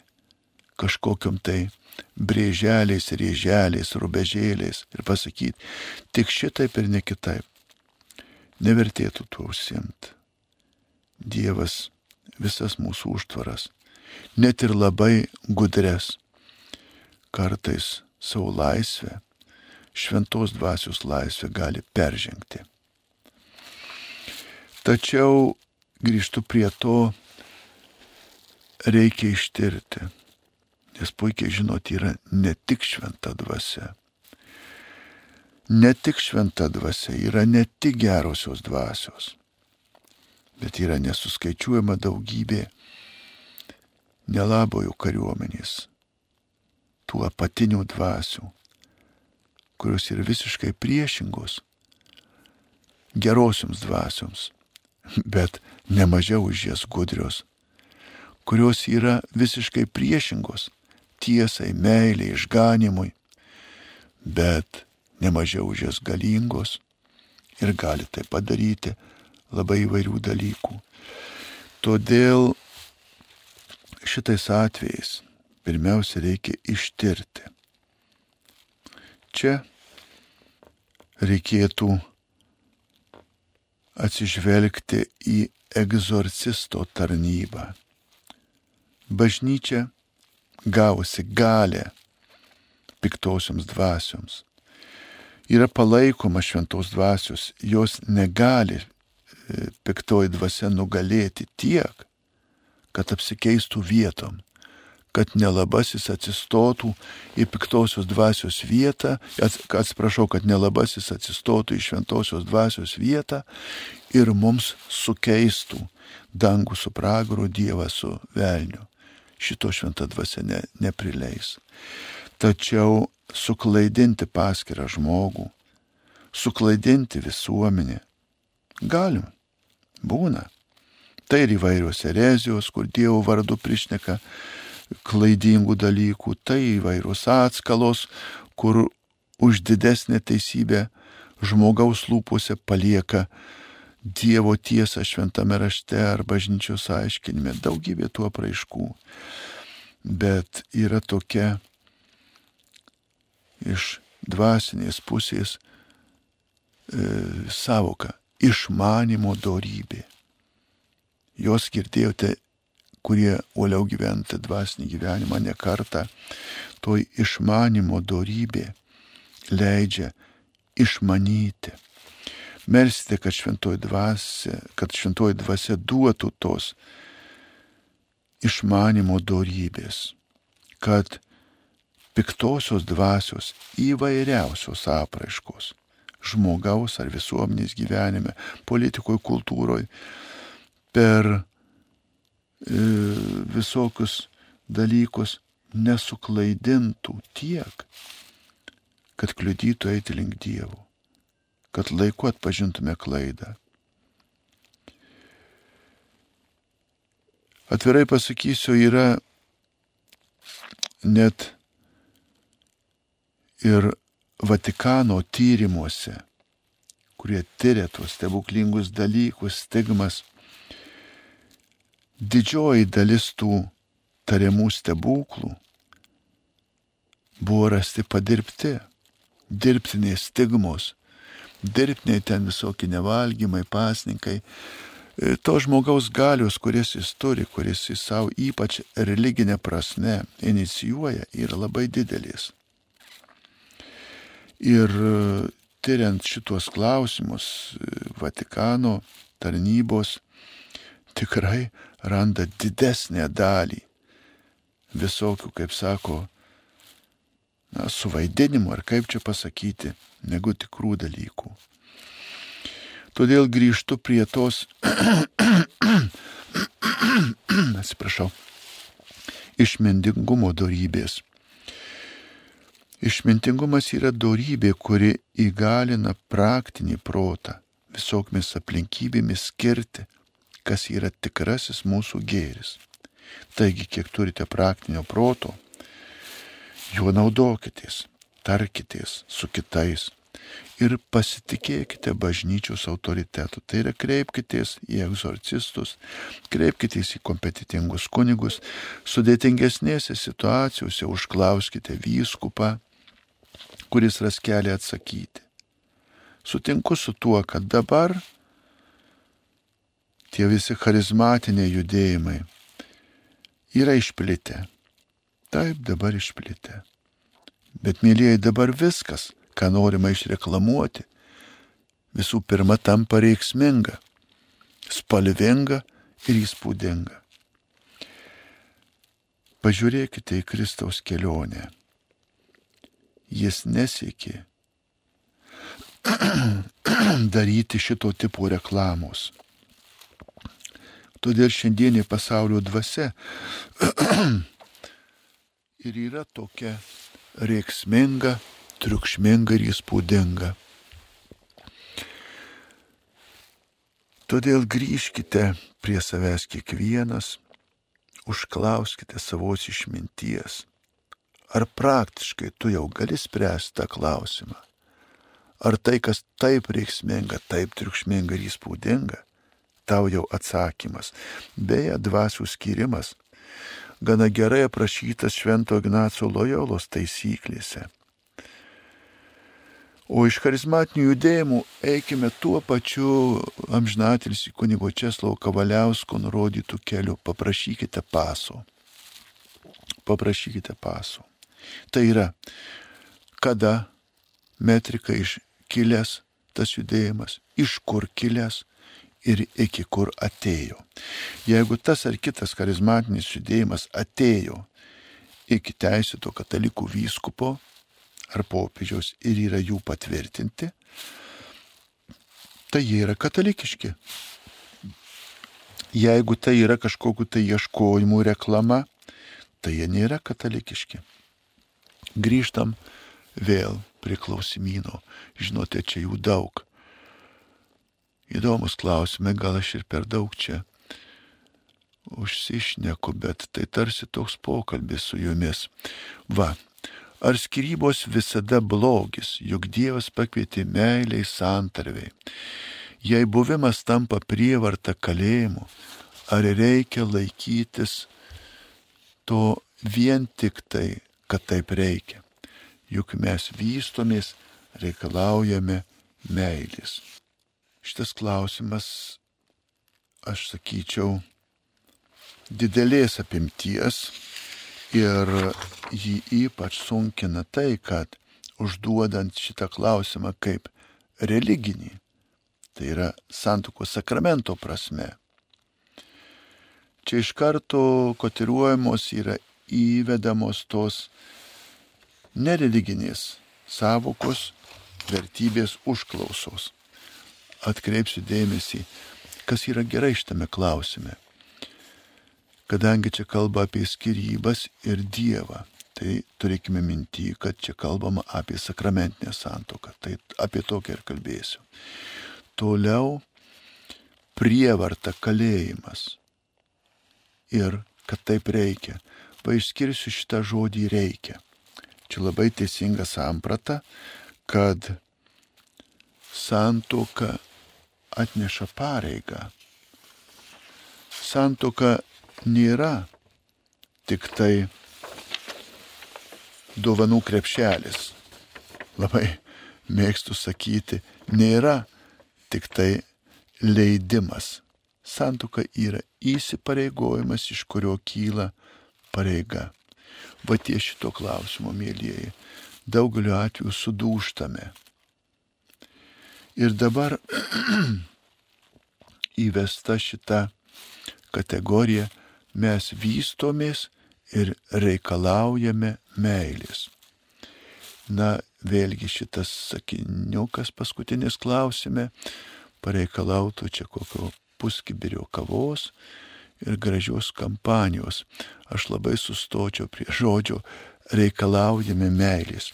kažkokiam tai brėželiais, rėželiais, rubežėliais ir pasakyti, tik šitaip ir ne kitaip. Nevertėtų tuo užsimti. Dievas visas mūsų užtvaras net ir labai gudres, kartais savo laisvę, šventos dvasios laisvę gali peržengti. Tačiau grįžtu prie to, reikia ištirti, nes puikiai žinot, yra ne tik šventa dvasia. Ne tik šventa dvasia, yra ne tik gerosios dvasios, bet yra nesuskaičiuojama daugybė nelabojų kariuomenės, tų apatinių dvasių, kurios yra visiškai priešingos gerosioms dvasioms, bet nemažiau už jas gudrios, kurios yra visiškai priešingos tiesai, meiliai, išganimui, bet nemažiau už jas galingos ir gali tai padaryti labai įvairių dalykų. Todėl šitais atvejais pirmiausia reikia ištirti. Čia reikėtų atsižvelgti į egzorcisto tarnybą. Bažnyčia gavusi galę piktosioms dvasioms. Yra palaikoma šventos dvasios, jos negali e, piktoji dvasia nugalėti tiek, kad apsikeistų vietom, kad nelabasis atsistotų į piktosios dvasios vietą, atsiprašau, kad nelabasis atsistotų į šventosios dvasios vietą ir mums sukeistų dangų su pragaru Dievą su velniu. Šito šventa dvasia ne, neprileis. Tačiau suklaidinti paskirą žmogų, suklaidinti visuomenę, galim, būna. Tai ir įvairios erezijos, kur Dievo vardu prišneka klaidingų dalykų, tai įvairios atskalos, kur už didesnę teisybę žmogaus lūpose palieka Dievo tiesą šventame rašte ar bažnyčios aiškinime, daugybė tų apraiškų. Bet yra tokia iš dvasinės pusės e, savoka - išmanimo darybė. Jos girdėjote, kurie uoliau gyventi dvasinį gyvenimą ne kartą, toj išmanimo darybė leidžia išmanyti. Melstė, kad šventoji dvasia, kad šventoji dvasia duotų tos išmanimo darybės, kad piktosios dvasios įvairiausios apraiškos žmogaus ar visuomenės gyvenime, politikoje, kultūroje, per e, visokius dalykus nesuklaidintų tiek, kad kliudytų eiti link Dievo, kad laiku atpažintume klaidą. Atvirai pasakysiu, yra net ir Vatikano tyrimuose, kurie tyria tuos stebuklingus dalykus, stigmas, didžioji dalis tų tariamų stebuklų buvo rasti padirbti, dirbtiniai stigmos, dirbtiniai ten visokie nevalgymai, pasninkai. E, to žmogaus galios, kuris jis turi, kuris jis savo ypač religinė prasme inicijuoja, yra labai didelis. Ir e, tyriant šituos klausimus, e, Vatikano tarnybos tikrai randa didesnę dalį visokių, kaip sako, na, suvaidinimu, ar kaip čia pasakyti, negu tikrų dalykų. Todėl grįžtu prie tos, [clears throat] atsiprašau, išmintingumo darybės. Išmintingumas yra darybė, kuri įgalina praktinį protą visokiamis aplinkybėmis skirti, kas yra tikrasis mūsų gėris. Taigi, kiek turite praktinio proto, juo naudokitės, tarkitės su kitais ir pasitikėkite bažnyčios autoritetu. Tai yra kreipkitės į egzorcistus, kreipkitės į kompetitingus kunigus, sudėtingesnėse situacijose užklauskite vyskupą, kuris ras kelią atsakyti. Sutinku su tuo, kad dabar tie visi charizmatiniai judėjimai yra išplitę. Taip dabar išplitę. Bet, mėlyjei, dabar viskas, ką norima išreklamuoti, visų pirma tampa reiksminga, spalvinga ir įspūdinga. Pažiūrėkite į Kristaus kelionę jis nesiekė [clears throat] daryti šito tipo reklamos. Todėl šiandienė pasaulio dvasia [clears throat] ir yra tokia reiksminga, triukšminga ir įspūdinga. Todėl grįžkite prie savęs kiekvienas, užklauskite savos išminties Ar praktiškai tu jau gali spręsti tą klausimą? Ar tai, kas taip reiksminga, taip triukšminga ir įspūdinga, tau jau atsakymas. Beje, dvasių skirimas gana gerai aprašytas Švento Ignaco Lojolos taisyklėse. O iš charizmatinių judėjimų eikime tuo pačiu amžinatilis kunigo Česlau Kavaliausko nurodytų keliu. Paprašykite paso. Paprašykite paso. Tai yra, kada metrika iškilęs tas judėjimas, iš kur kilęs ir iki kur atėjo. Jeigu tas ar kitas charizmatinis judėjimas atėjo iki teisėto katalikų vyskupo ar popiežiaus ir yra jų patvirtinti, tai jie yra katalikiški. Jeigu tai yra kažkokiu tai ieškojimų reklama, tai jie nėra katalikiški. Grįžtam vėl prie klausimino. Žinote, čia jų daug. Įdomus klausimai, gal aš ir per daug čia užsišneku, bet tai tarsi toks pokalbis su jumis. Va, ar skirybos visada blogis, juk Dievas pakvietė meiliai santarviai. Jei buvimas tampa prievarta kalėjimu, ar reikia laikytis to vien tik tai kad taip reikia. Juk mes vystomės, reikalaujame meilės. Šitas klausimas, aš sakyčiau, didelės apimties ir jį ypač sunkina tai, kad užduodant šitą klausimą kaip religinį, tai yra santokos sakramento prasme. Čia iš karto kotiruojamos yra įvedamos tos nereliginės savokos vertybės užklausos. Atkreipsiu dėmesį, kas yra gerai šitame klausime. Kadangi čia kalba apie skirybas ir Dievą, tai turėkime minti, kad čia kalbama apie sakramentinę santoką. Tai apie tokią ir kalbėsiu. Toliau prievarta kalėjimas. Ir kad taip reikia. Paaiškirsiu šitą žodį reikia. Čia labai teisinga samprata, kad santoka atneša pareigą. Santoka nėra tik tai dovanų krepšelis. Labai mėgstu sakyti, nėra tik tai leidimas. Santuoka yra įsipareigojimas, iš kurio kyla pareiga. Va tie šito klausimo, mėlyjeji, daugeliu atveju sudūštame. Ir dabar [clears throat] įvesta šita kategorija, mes vystomės ir reikalaujame meilės. Na, vėlgi šitas sakiniukas paskutinis klausime pareikalautų čia kokio puskibirio kavos ir gražios kampanijos. Aš labai sustočiau prie žodžio reikalaujame meilės.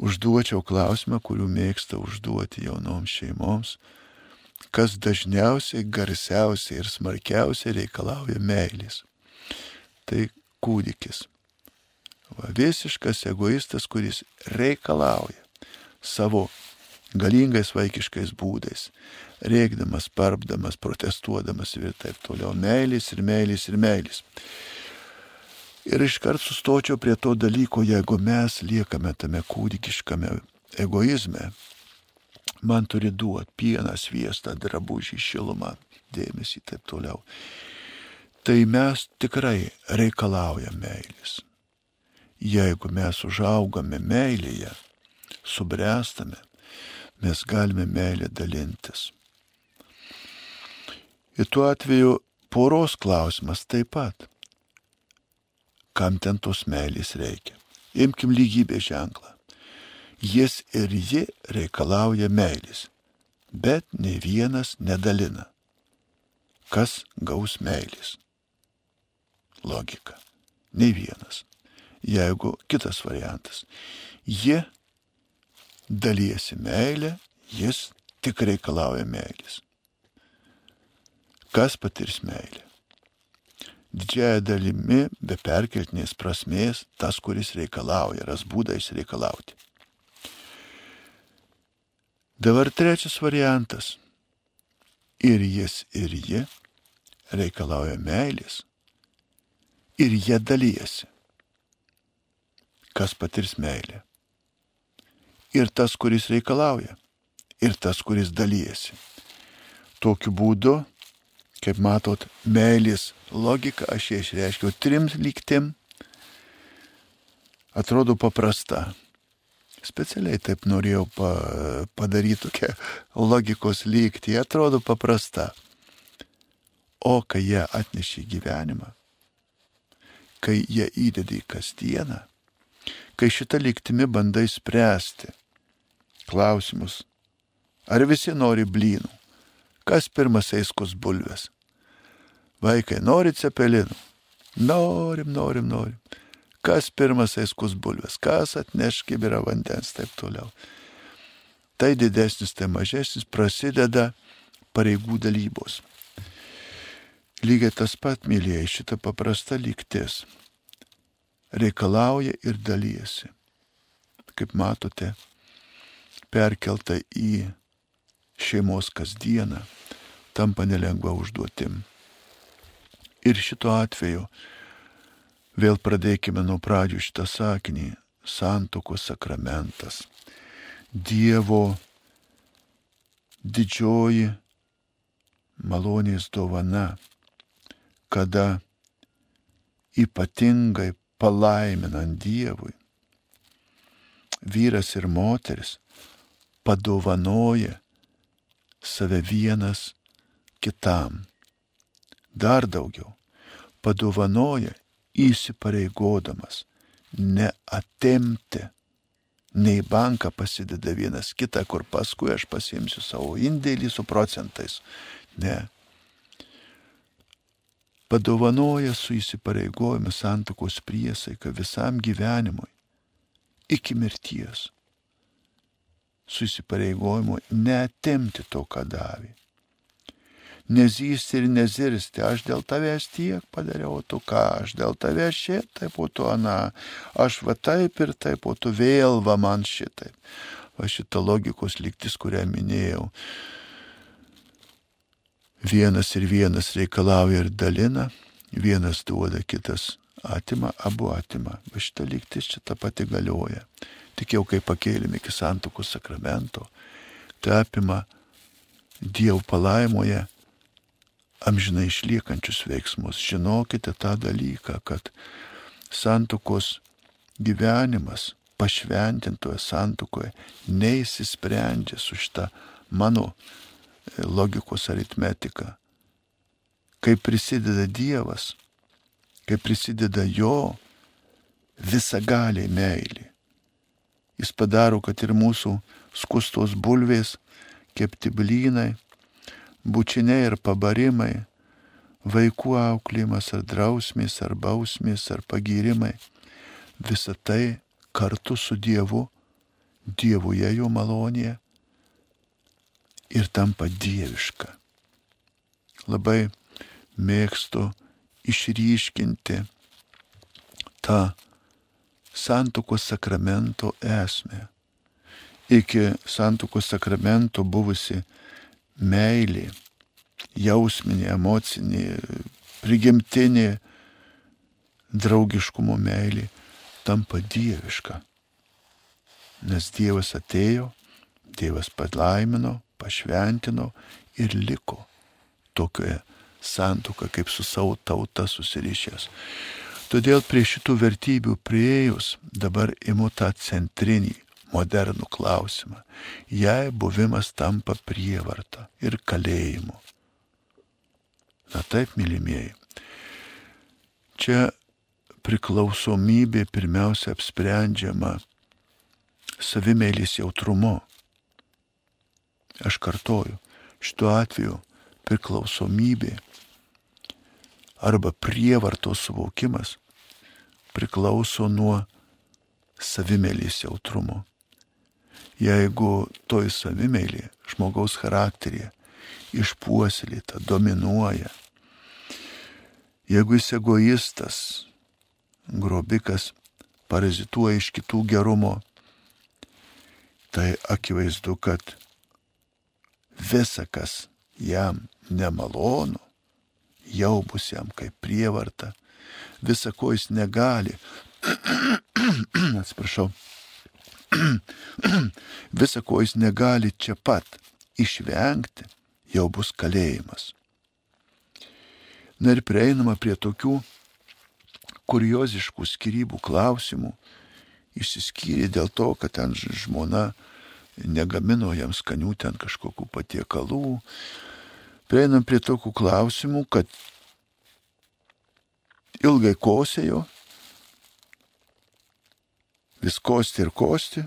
Užduočiau klausimą, kurių mėgsta užduoti jaunoms šeimoms, kas dažniausiai, garsiausiai ir smarkiausiai reikalauja meilės. Tai kūdikis. Va, visiškas egoistas, kuris reikalauja savo galingais vaikiškais būdais, rėkdamas, parpdamas, protestuodamas ir taip toliau. Meilės ir meilės ir meilės. Ir iškart sustočiau prie to dalyko, jeigu mes liekame tame kūdikiškame egoizme, man turi duoti pieną, sviestą, drabužį, šilumą, dėmesį ir taip toliau. Tai mes tikrai reikalaujame meilės. Jeigu mes užaugame meilėje, subręstame, mes galime meilę dalintis. Ir tuo atveju poros klausimas taip pat kam ten tos meilės reikia. Imkim lygybės ženklą. Jis ir ji reikalauja meilės, bet ne vienas nedalina. Kas gaus meilės? Logika. Ne vienas. Jeigu kitas variantas. Jie dalyjasi meilę, jis tik reikalauja meilės. Kas patirs meilę? Didžiaja dalimi be perkeltinės prasmės tas, kuris reikalauja, ras būdais reikalauti. Dabar trečias variantas. Ir jis, ir ji reikalauja meilės. Ir jie dalyjasi. Kas patirs meilę? Ir tas, kuris reikalauja. Ir tas, kuris dalyjasi. Tokiu būdu Kaip matot, meilės logika aš ją išreiškiau trim lygtim. Atrodo paprasta. Specialiai taip norėjau pa, padaryti tokią logikos lygtį. Atrodo paprasta. O kai jie atnešė gyvenimą, kai jie įdedi į kasdieną, kai šitą lygtimi bandai spręsti klausimus, ar visi nori blynų, kas pirmas eiskus bulves, Vaikai, norit cepelinų? Norim, norim, norim. Kas pirmas eiskus bulves, kas atneš kibirą vandens, taip toliau. Tai didesnis, tai mažesnis, prasideda pareigų dalybos. Lygiai tas pat, mylėjai, šita paprasta lygtis reikalauja ir dalyjasi. Kaip matote, perkelta į šeimos kasdieną tampa nelengva užduotim. Ir šituo atveju vėl pradėkime nuo pradžių šitą sakinį - santokos sakramentas. Dievo didžioji malonės dovana, kada ypatingai palaiminant Dievui vyras ir moteris padovanoja save vienas kitam. Dar daugiau, padovanoja įsipareigodamas neatimti. Ne į banką pasideda vienas kitą, kur paskui aš pasiimsiu savo indėlį su procentais. Ne. Padovanoja su įsipareigojimu santokos priesaiką visam gyvenimui iki mirties. Su įsipareigojimu neatimti to, ką davė nezysti ir nezirsti, aš dėl tavęs tiek padariau, tu ką, aš dėl tavęs šitaip, o tu ana, aš va taip ir taip, o tu vėl va man šitaip. Va šita logikos lygtis, kurią minėjau. Vienas ir vienas reikalauja ir dalina, vienas duoda, kitas atima, abu atima. Va šita lygtis čia ta pati galioja. Tik jau kai pakėlėme iki santokos sakramento, tai apima Dievo palaimoje amžinai išliekančius veiksmus. Žinokite tą dalyką, kad santokos gyvenimas pašventintoje santokoje neįsisprendžia su šitą mano e, logikos aritmetika. Kai prisideda Dievas, kai prisideda Jo visagaliai meilė. Jis padaro, kad ir mūsų skustos bulvės, kepti blynai, bučiniai ir pabarimai, vaikų auklėjimas ar drausmės, ar bausmės, ar pagyrimai, visa tai kartu su Dievu, Dievuje jo malonėje ir tampa dieviška. Labai mėgstu išryškinti tą santukos sakramento esmę. Iki santukos sakramento buvusi meilė, jausminė, emocinė, prigimtinė draugiškumo meilė tampa dieviška. Nes Dievas atėjo, Dievas palaimino, pašventino ir liko tokioje santuoka kaip su savo tauta susirišęs. Todėl prie šitų vertybių prieėjus dabar imu tą centrinį modernų klausimą, jei buvimas tampa prievarta ir kalėjimu. Na taip, mylimieji, čia priklausomybė pirmiausia apsprendžiama savimėlės jautrumu. Aš kartoju, šituo atveju priklausomybė arba prievartos suvokimas priklauso nuo savimėlės jautrumo. Jeigu toj savimeilė žmogaus charakterė išpuoselėta, dominuoja, jeigu jis egoistas, grobikas, parazituoja iš kitų gerumo, tai akivaizdu, kad visa, kas jam nemalonu, jau bus jam kaip prievarta, visa, ko jis negali, [clears throat] atsiprašau, [clears throat] Visa, ko jis negali čia pat išvengti, jau bus kalėjimas. Na ir prieinama prie tokių kurioziškų skirybų klausimų. Išsiskyrė dėl to, kad ten žmona negamino jam skanių ten kažkokių patiekalų. Prieinam prie tokių klausimų, kad ilgai kosėjo vis kosti ir kosti.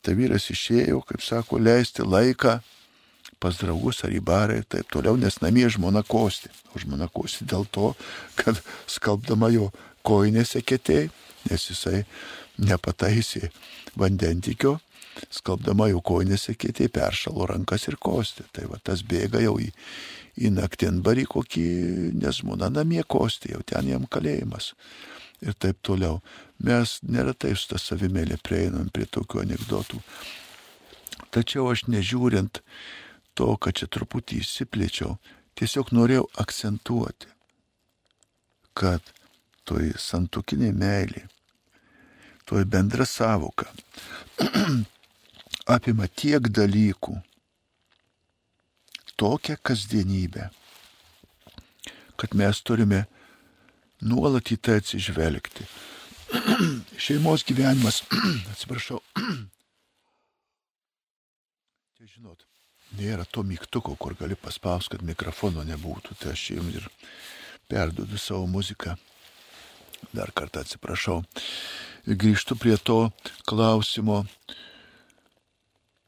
Tai vyras išėjo, kaip sako, leisti laiką pas draugus ar į barą ir taip toliau, nes namie žmona kosti. O žmona kosti dėl to, kad skalbdama jo koinėse ketėjai, nes jisai nepataisė vandentikio, skalbdama jo koinėse ketėjai peršalo rankas ir kosti. Tai va tas bėga jau į, į naktinbarį kokį, nes žmona namie kosti, jau ten jam kalėjimas ir taip toliau. Mes neretai su tą savimėlę prieinam prie tokių anegdotų. Tačiau aš nežiūrint to, kad čia truputį įsiplėčiau, tiesiog norėjau akcentuoti, kad toj santukinė meilė, toj bendra savoka [clears throat] apima tiek dalykų, tokią kasdienybę, kad mes turime nuolat į tai atsižvelgti. [clears throat] šeimos gyvenimas, [clears throat] atsiprašau, [clears throat] čia žinot, nėra to mygtuko, kur gali paspausti, kad mikrofono nebūtų. Tai aš jums ir perduodu savo muziką. Dar kartą atsiprašau. Grįžtu prie to klausimo.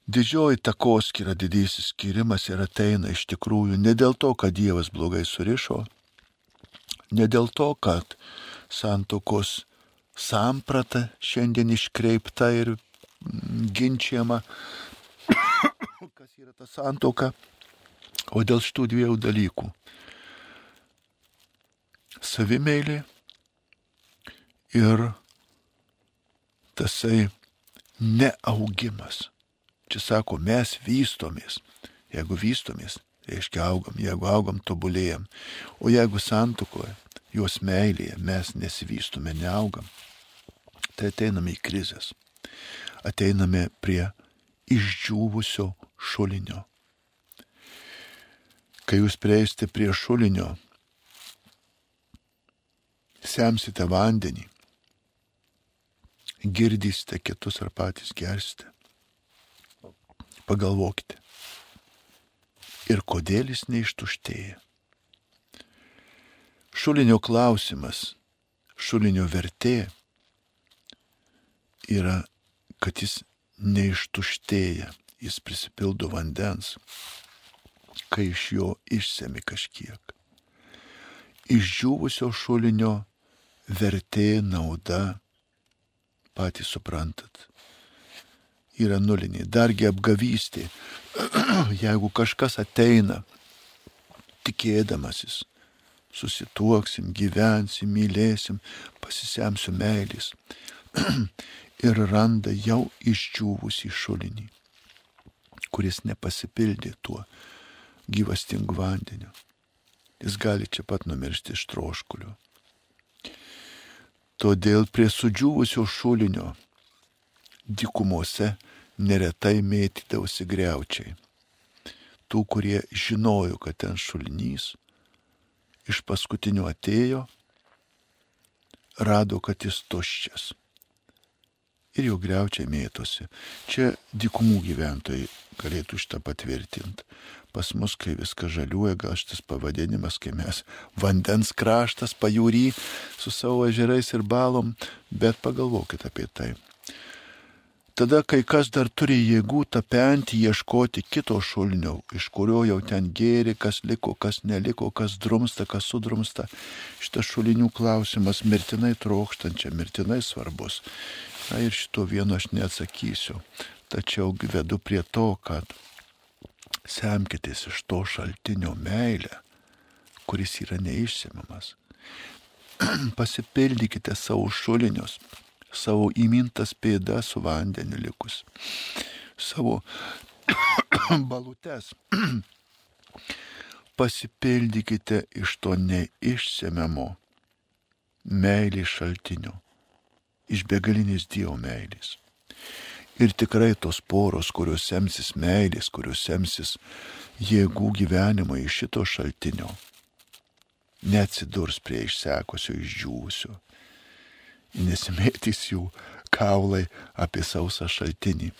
Didžioji takoskira, didysis skirimas ir ateina iš tikrųjų ne dėl to, kad Dievas blogai surišo, ne dėl to, kad santokos samprata šiandien iškreipta ir ginčiama, [coughs] kas yra ta santoka, o dėl šitų dviejų dalykų. Savimeilė ir tasai neaugimas. Čia sako, mes vystomės. Jeigu vystomės, reiškia augam, jeigu augam, tobulėjam. O jeigu santukoje, jos meilėje mes nesivystome, neaugam, tai ateiname į krizės. Ateiname prie išdžiūvusio šulinio. Kai jūs prieisite prie šulinio, semsite vandenį, girdysite kitus ar patys gersite. Pagalvokite. Ir kodėl jis neištuštėja. Šulinio klausimas, šulinio vertė yra, kad jis neištuštėja, jis prisipildo vandens, kai iš jo išsemi kažkiek. Išdžiūvusio šulinio vertė, nauda, patys suprantat, yra nulinė. Dargi apgavystė, [clears throat] jeigu kažkas ateina tikėdamasis, susituoksim, gyvensim, mylėsim, pasisemsiu meilės [clears throat] ir randa jau išdžiūvusį šulinį, kuris nepasipildė tuo gyvastingu vandeniu. Jis gali čia pat numiršti iš troškulio. Todėl prie sudžiūvusio šulinio dikumose neretai mėtydavosi greučiai. Tų, kurie žinojo, kad ten šulinys, iš paskutinių atėjo, rado, kad jis tuščias. Ir jau greučiai mėtosi. Čia dikumų gyventojai galėtų šitą patvirtinti pas mus, kai viskas žaliuoja, gal šitas pavadinimas, kai mes vandens kraštas pajūry su savo ežerais ir balom, bet pagalvokit apie tai. Tada, kai kas dar turi jėgų tapenti, ieškoti kito šulnio, iš kurio jau ten gėri, kas liko, kas neliko, kas drumsta, kas sudrumsta, šitas šulinių klausimas mirtinai trokštančia, mirtinai svarbus. Na ir šito vieno aš neatsakysiu. Tačiau vedu prie to, kad semkitės iš to šaltinio meilę, kuris yra neišsimiamas. [clears throat] Pasipildykite savo šulinius, savo įmintas pėdas su vandeniu likus, savo [coughs] balutes. [coughs] Pasipildykite iš to neišsemiamo meilės šaltinio, iš begalinės Dievo meilės. Ir tikrai tos poros, kurios semsis meilės, kurios semsis jėgų gyvenimo iš šito šaltinio, neatsidurs prie išsekusio išdžiūsio, nesimėtys jų kaulai apie sausą šaltinį.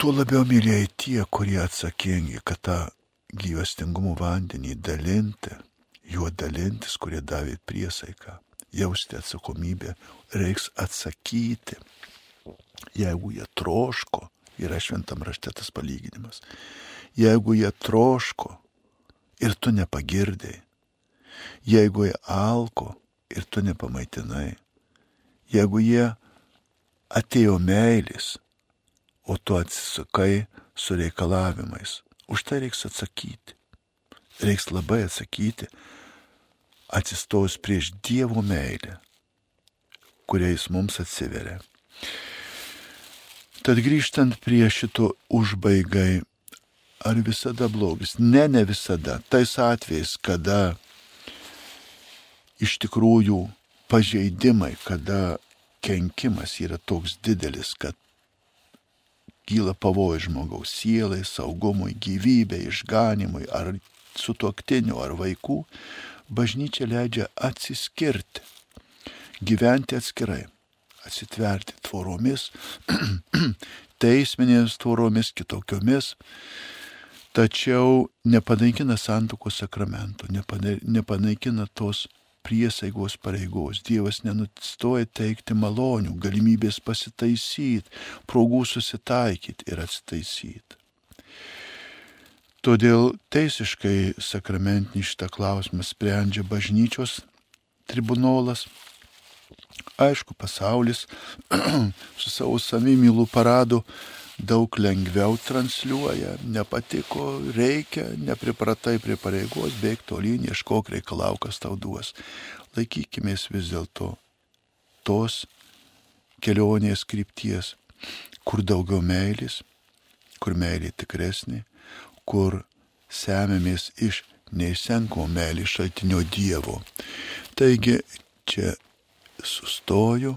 Tuo labiau mylėjai tie, kurie atsakingi, kad tą gyvastingumo vandenį dalinti, juo dalintis, kurie davė priesaiką, jausti atsakomybę, reiks atsakyti Jeigu jie troško, yra šventam rašte tas palyginimas, jeigu jie troško ir tu nepagirdai, jeigu jie alko ir tu nepamaitinai, jeigu jie atėjo meilis, o tu atsisukai su reikalavimais, už tai reiks atsakyti. Reiks labai atsakyti, atsistojus prieš Dievo meilę, kuriais mums atsiveria. Tad grįžtant prie šito užbaigai, ar visada blogis? Ne, ne visada. Tais atvejais, kada iš tikrųjų pažeidimai, kada kenkimas yra toks didelis, kad kyla pavojus žmogaus sielai, saugumui, gyvybei, išganimui, ar sutoktiniu, ar vaikų, bažnyčia leidžia atsiskirti, gyventi atskirai. atsitverti tvoromis, [clears throat] teisminėmis tvoromis, kitokiomis, tačiau nepanaikina santokos sakramento, nepanaikina tos priesaigos pareigos. Dievas nenustoja teikti malonių, galimybės pasitaisyti, progų susitaikyti ir atsitaisyti. Todėl teisiškai sakramentinį šitą klausimą sprendžia bažnyčios tribunolas. Aišku, pasaulis [clears throat] su savo savimylų paradu daug lengviau transliuoja, nepatiko, reikia, nepripratai prie pareigos, bėg tolyn, ieškok reikalau, kas tau duos. Laikykimės vis dėlto tos kelionės krypties, kur daugiau meilės, kur meilė tikresnė, kur semėmės iš neįsenko meilės šaltinio Dievo. Taigi čia sustoju.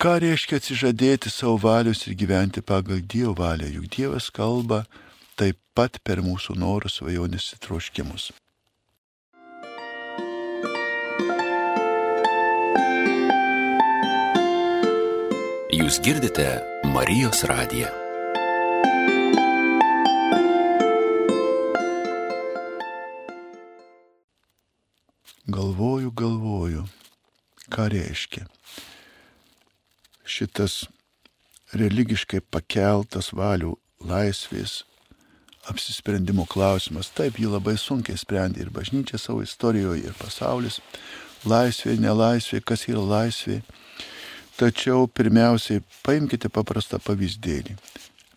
Ką reiškia atsižadėti savo valius ir gyventi pagal Dievo valią, juk Dievas kalba taip pat per mūsų norus, svajonės ir troškimus. Jūs girdite Marijos radiją. galvoju, galvoju, ką reiškia šitas religiškai pakeltas valių laisvės apsisprendimo klausimas. Taip, jį labai sunkiai sprendė ir bažnyčia savo istorijoje, ir pasaulis. Laisvė, nelaisvė, kas yra laisvė. Tačiau pirmiausiai paimkite paprastą pavyzdėlį.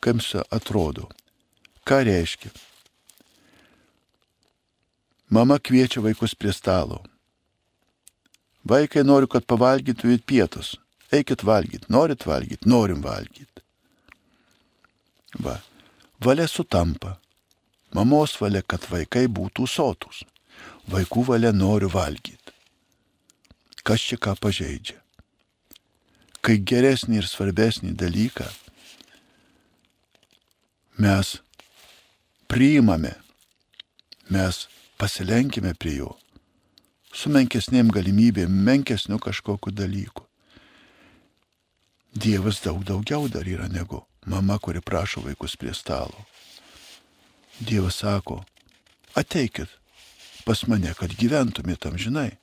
Kaip jums atrodo? Ką reiškia? Mama kviečia vaikus prie stalo. Vaikai nori, kad pavalgytumėt pietus. Eikit valgyti, norit valgyti, norim valgyti. Va, valia sutampa. Mamos valia, kad vaikai būtų sotus. Vaikų valia noriu valgyti. Kas čia ką pažeidžia? Kai geresnį ir svarbesnį dalyką mes priimame, mes pasilenkime prie jo, su menkesnėm galimybėm, menkesniu kažkokiu dalyku. Dievas daug daugiau dar yra negu mama, kuri prašo vaikus prie stalo. Dievas sako, ateikit pas mane, kad gyventumėt tam, žinai.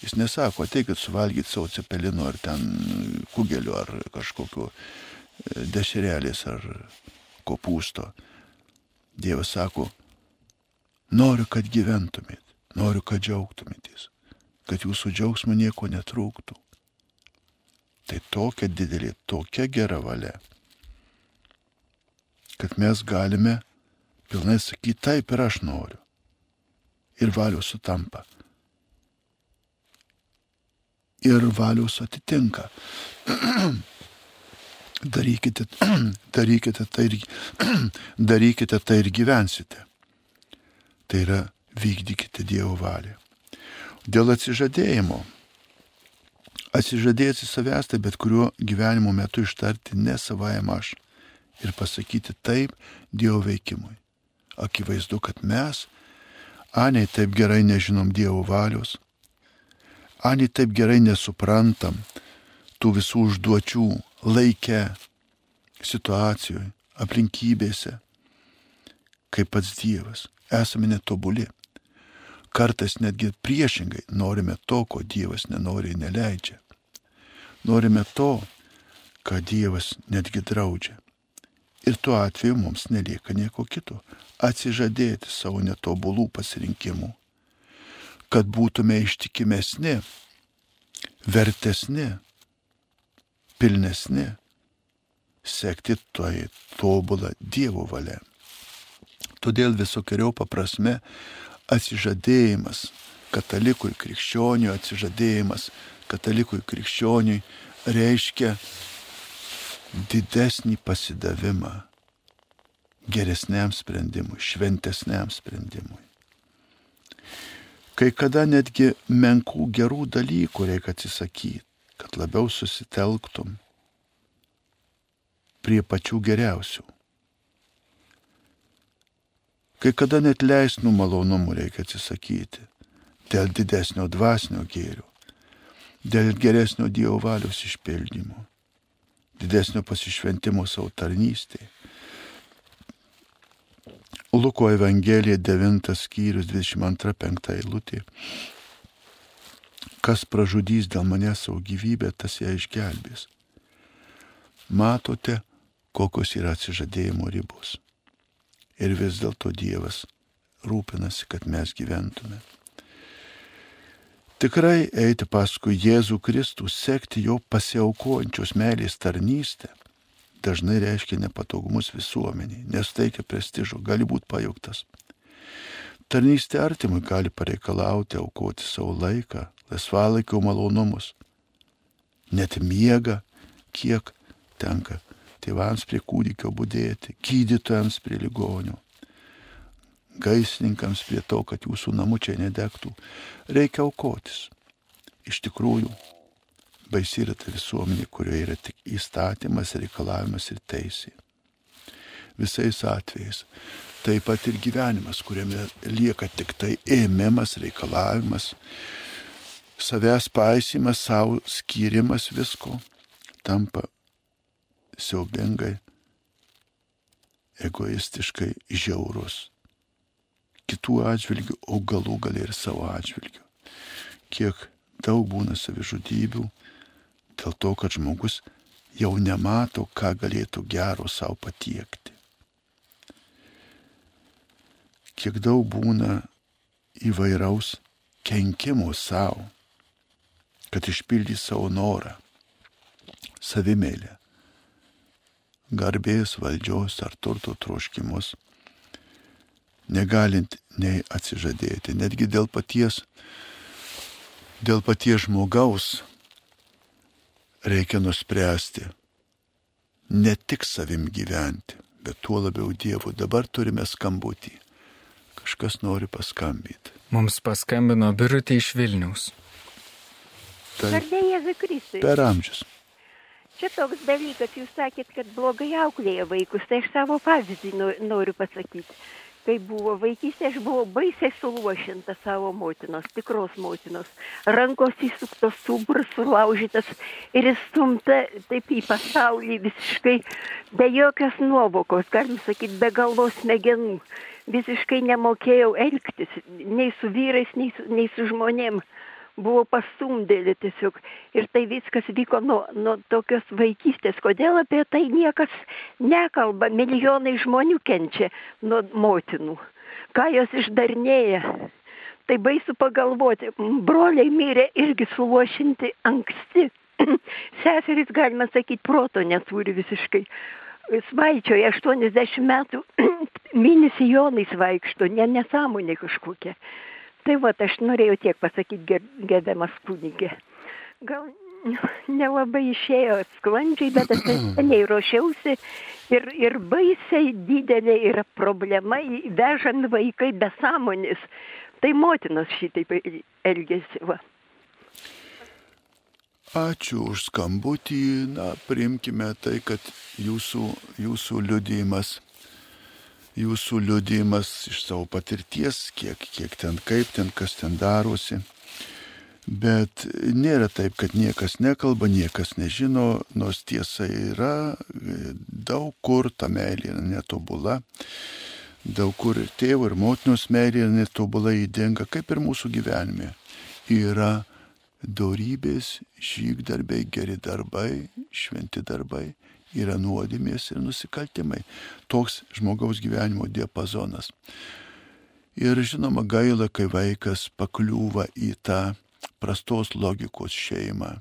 Jis nesako, ateikit suvalgyti savo cepelino ar ten kugeliu ar kažkokiu e, dešrelės ar kopūsto. Dievas sako, Noriu, kad gyventumėt, noriu, kad džiaugtumėtės, kad jūsų džiaugsmo nieko netrūktų. Tai tokia didelė, tokia gera valia, kad mes galime pilnai sakyti, taip ir aš noriu. Ir valios sutampa. Ir valios atitinka. [clears throat] darykite, [clears throat] darykite, tai ir, [clears throat] darykite tai ir gyvensite. Tai yra vykdykite Dievo valią. Dėl atsižadėjimo. Atsižadėti savęs, tai bet kuriuo gyvenimo metu ištarti ne savajam aš ir pasakyti taip Dievo veikimui. Akivaizdu, kad mes, aniai taip gerai nežinom Dievo valios, aniai taip gerai nesuprantam tų visų užduočių laike, situacijoje, aplinkybėse, kaip pats Dievas esame netobuli. Kartais netgi priešingai norime to, ko Dievas nenori ir neleidžia. Norime to, ką Dievas netgi draudžia. Ir tuo atveju mums nelieka nieko kito - atsižadėti savo netobulų pasirinkimų, kad būtume ištikimesni, vertesni, pilnesni, sekti toj tobulą Dievo valia. Todėl visokiojo paprasme atsižadėjimas katalikui krikščioniui, atsižadėjimas katalikui krikščioniui reiškia didesnį pasidavimą geresniam sprendimui, šventesniam sprendimui. Kai kada netgi menkų gerų dalykų reikia atsisakyti, kad labiau susitelktum prie pačių geriausių. Kai kada net leisnų malonumų reikia atsisakyti dėl didesnio dvasinio gėrio. dėl geresnio Dievo valios išpildymo, didesnio pasišventimo savo tarnystėje. Luko Evangelija 9 skyrius 22-5 eilutė. Kas pražudys dėl manęs savo gyvybę, tas ją išgelbės. Matote, kokios yra atsižadėjimo ribos. Ir vis dėlto Dievas rūpinasi, kad mes gyventume. Tikrai eiti paskui Jėzų Kristų, sekti jo pasiaukojančios meilės tarnystę, dažnai reiškia nepatogumus visuomeniai, nesuteikia prestižo, gali būti pajauktas. Tarnystė artimui gali pareikalauti aukoti savo laiką, laisvalaikio malonumus, net miega, kiek tenka tėvams prie kūdikio būdėti, gydytojams prie ligonio gaisininkams prie to, kad jūsų namučiai nedegtų, reikia aukotis. Iš tikrųjų, baisi yra ta visuomenė, kurioje yra tik įstatymas, reikalavimas ir teisė. Visais atvejais. Taip pat ir gyvenimas, kuriame lieka tik tai ėmimas, reikalavimas, savęs paisimas, savo skyrimas visko, tampa siaubingai, egoistiškai žiaurus kitų atžvilgių, o galų gali ir savo atžvilgių. Kiek daug būna savižudybių dėl to, kad žmogus jau nemato, ką galėtų gero savo patiekti. Kiek daug būna įvairaus kenkimo savo, kad išpildys savo norą, savimėlę, garbės, valdžios ar turto troškimus negalint nei atsižadėti, netgi dėl paties, dėl paties žmogaus reikia nuspręsti ne tik savim gyventi, bet tuo labiau Dievu. Dabar turime skambutį. Kažkas nori paskambyti. Mums paskambino birutė iš Vilnius. Tai per amžius. Čia toks dalykas, jūs sakėt, kad blogai auklėja vaikus, tai aš savo pavyzdį noriu pasakyti kai buvo vaikystė, aš buvau baisiai suluošinta savo motinos, tikros motinos. Rankos įsuktos, subras sulaužytas ir įstumta taip į pasaulį visiškai be jokios nuovokos, galim sakyti, be galvos smegenų. Visiškai nemokėjau elgtis nei su vyrais, nei su, nei su žmonėmis buvo pastumdėlė tiesiog. Ir tai viskas vyko nuo, nuo tokios vaikystės. Kodėl apie tai niekas nekalba? Milijonai žmonių kenčia nuo motinų. Ką jos išdarnėja? Tai baisu pagalvoti. Broliai mirė irgi suluošinti anksti. [clears throat] Seserys, galima sakyti, proto neturi visiškai. Svaičioje 80 metų [clears throat] minisijonais vaikšto, ne nesąmonė kažkokia. Tai va, aš norėjau tiek pasakyti, gerbiamas kunigė. Gal nelabai išėjo sklandžiai, bet aš seniai ruošiausi ir, ir baisiai didelė yra problema, vežami vaikai be sąmonės. Tai motinos šitaip elgesi. Va. Ačiū už skambutį, na, priimkime tai, kad jūsų, jūsų liudijimas jūsų liudijimas iš savo patirties, kiek, kiek ten, kaip ten, kas ten darosi. Bet nėra taip, kad niekas nekalba, niekas nežino, nors tiesa yra, daug kur ta meilė yra netobula, daug kur ir tėvo, ir motinos meilė yra netobula įdenga, kaip ir mūsų gyvenime. Yra dorybės, žygdarbiai, geri darbai, šventi darbai yra nuodėmės ir nusikaltimai. Toks žmogaus gyvenimo diapazonas. Ir žinoma gaila, kai vaikas pakliūva į tą prastos logikos šeimą.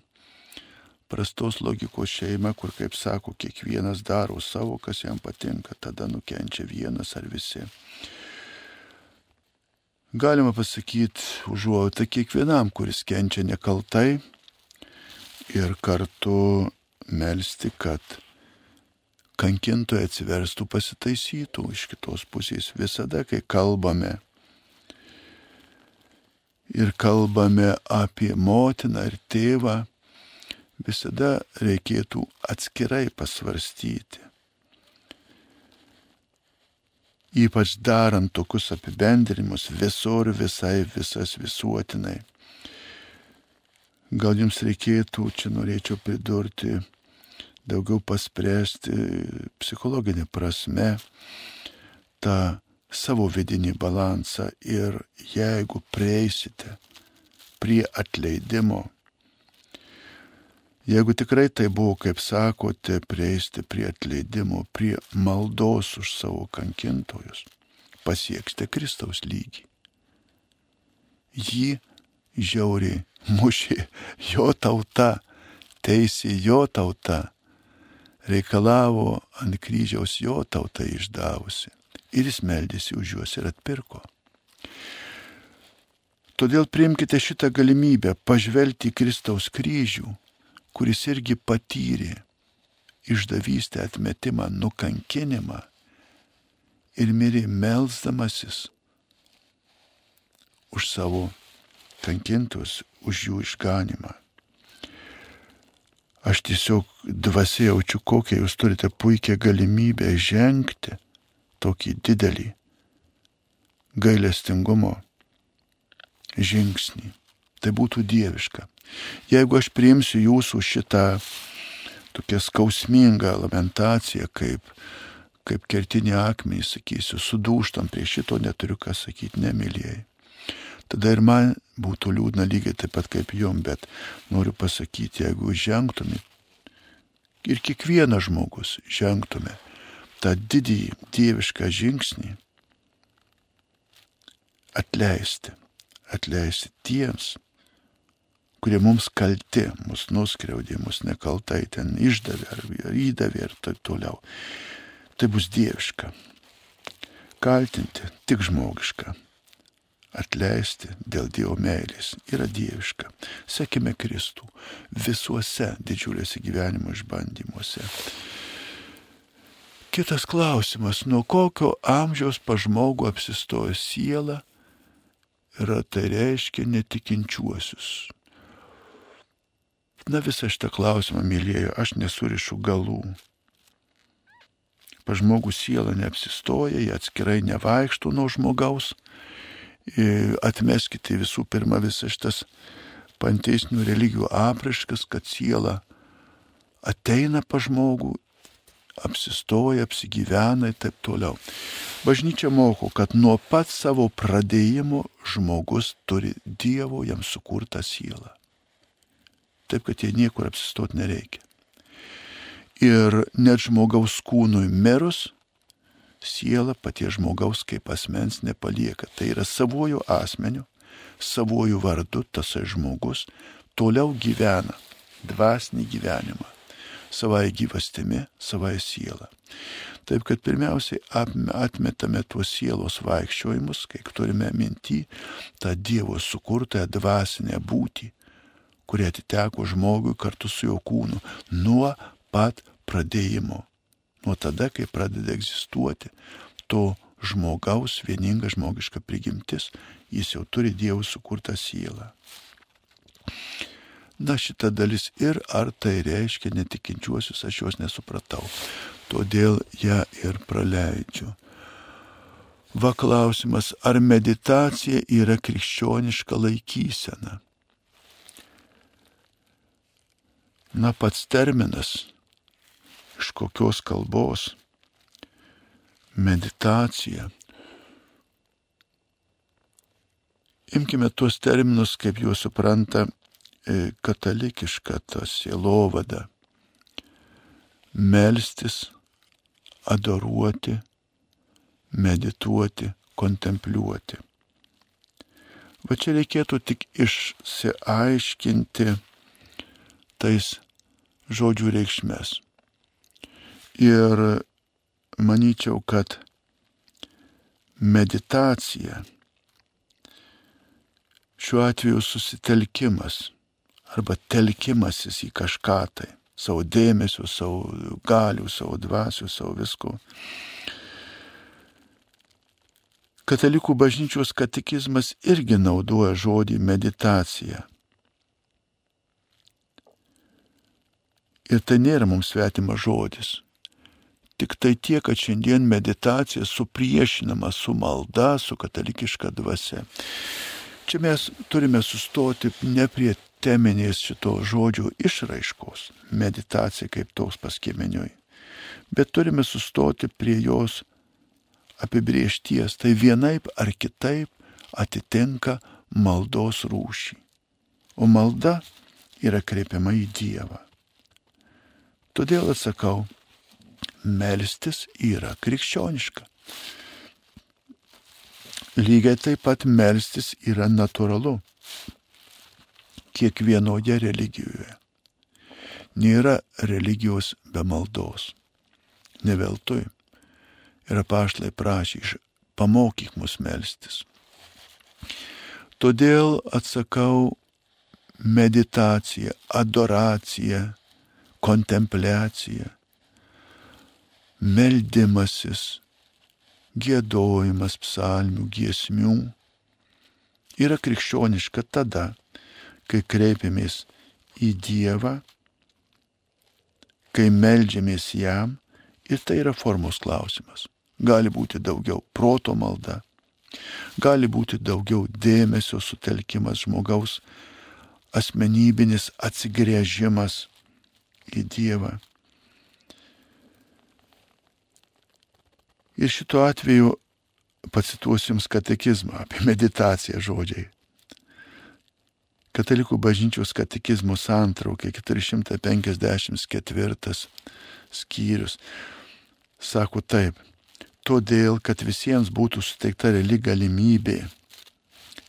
Prastos logikos šeima, kur, kaip sako, kiekvienas daro savo, kas jam patinka, tada nukenčia vienas ar visi. Galima pasakyti užuojautą kiekvienam, kuris kenčia nekaltai ir kartu melstį, kad kankintojai atsiverstų, pasitaisytų iš kitos pusės. Visada, kai kalbame ir kalbame apie motiną ir tėvą, visada reikėtų atskirai pasvarstyti. Ypač darant tokius apibendrimus visur, visai, visas visuotinai. Gal jums reikėtų, čia norėčiau pridurti, daugiau paspręsti psichologinė prasme tą savo vidinį balansą ir jeigu prieisite prie atleidimo, jeigu tikrai tai buvo, kaip sakote, prieisite prie atleidimo, prie maldos už savo kankintojus, pasieksite Kristaus lygį. Jį žiauriai mušė jo tauta, teisė jo tauta, reikalavo ant kryžiaus jo tauta išdavusi ir jis meldėsi už juos ir atpirko. Todėl priimkite šitą galimybę pažvelgti į Kristaus kryžių, kuris irgi patyrė išdavystę, atmetimą, nukankinimą ir mirė melzdamasis už savo kankintus, už jų išganimą. Aš tiesiog dvasia jaučiu, kokią jūs turite puikią galimybę žengti tokį didelį gailestingumo žingsnį. Tai būtų dieviška. Jeigu aš priimsiu jūsų šitą tokią skausmingą lamentaciją, kaip, kaip kertinį akmenį, sakysiu, sudūštam prie šito neturiu ką sakyti, nemylėjai. Tada ir man būtų liūdna lygiai taip pat kaip jum, bet noriu pasakyti, jeigu žengtumėt ir kiekvienas žmogus žengtume tą didįjį dievišką žingsnį atleisti, atleisti tiems, kurie mums kalti, mus nuskriaudė, mus nekaltai ten išdavė ar įdavė ir taip toliau. Tai bus dieviška. Kaltinti tik žmogiška. Atleisti dėl Dievo meilės yra dieviška. Sekime Kristų visuose didžiuliuose gyvenimo išbandymuose. Kitas klausimas, nuo kokio amžiaus pažmogų apsistoja siela ir tai reiškia netikinčiuosius. Na visą šitą klausimą, mylėjau, aš nesurišu galų. Pažmogų siela neapsistoja, jie atskirai nevaikštų nuo žmogaus. Atmeskite visų pirma visas šitas panteisinių religijų apraškas, kad siela ateina pa žmogų apsistoja, apsigyvena ir taip toliau. Bažnyčia moko, kad nuo pat savo pradėjimo žmogus turi Dievo jam sukurtą sielą. Taip, kad jie niekur apsistoti nereikia. Ir net žmogaus kūnui mirus, siela patie žmogaus kaip asmens nepalieka. Tai yra savojų asmeniu, savojų vardu tasai žmogus toliau gyvena dvasinį gyvenimą savai gyvastimi, savai siela. Taip kad pirmiausiai atmetame tuos sielos vaikščiojimus, kai turime minti tą Dievo sukurtą dvasinę būtį, kuri atiteko žmogui kartu su jo kūnu nuo pat pradėjimo, nuo tada, kai pradeda egzistuoti to žmogaus vieninga žmogiška prigimtis, jis jau turi Dievo sukurtą sielą. Na šita dalis ir ar tai reiškia netikinčiuosius, aš jos nesupratau. Todėl ją ir praleidžiu. Va klausimas, ar meditacija yra krikščioniška laikysena? Na pats terminas, iš kokios kalbos meditacija. Imkime tuos terminus, kaip juos supranta E, katalikiška ta sielovada. Melstis, adoruoti, medituoti, kontempliuoti. Va čia reikėtų tik išsiaiškinti tais žodžių reikšmės. Ir manyčiau, kad meditacija šiuo atveju susitelkimas arba telkimasis į kažką tai, savo dėmesio, savo galių, savo dvasių, savo visko. Katalikų bažnyčios katekizmas irgi naudoja žodį meditacija. Ir tai nėra mums svetimas žodis. Tik tai tiek, kad šiandien meditacija supriešinama su malda, su katalikiška dvasia. Čia mes turime sustoti ne prie teminės šito žodžio išraiškos, meditacija kaip toks paskimeniui, bet turime sustoti prie jos apibriešties, tai vienaip ar kitaip atitinka maldos rūšį. O malda yra kreipiama į Dievą. Todėl atsakau, melstis yra krikščioniška. Lygiai taip pat melstis yra natūralu kiekvienoje religijoje. Nėra religijos be maldos. Ne veltui. Ir apaštlai prašė iš pamokyk mus melstis. Todėl atsakau meditacija, adoracija, kontempliacija, meldimasis, gėdojimas psalmių, giesmių yra krikščioniška tada, kai kreipiamės į Dievą, kai melžiamės jam ir tai yra formos klausimas. Gali būti daugiau proto malda, gali būti daugiau dėmesio sutelkimas žmogaus, asmenybinis atsigrėžimas į Dievą. Ir šituo atveju pacituosiu Jums katekizmą apie meditaciją žodžiai. Katalikų bažnyčios katekizmo santraukė 454 skyrius sako taip, todėl, kad visiems būtų suteikta reali galimybė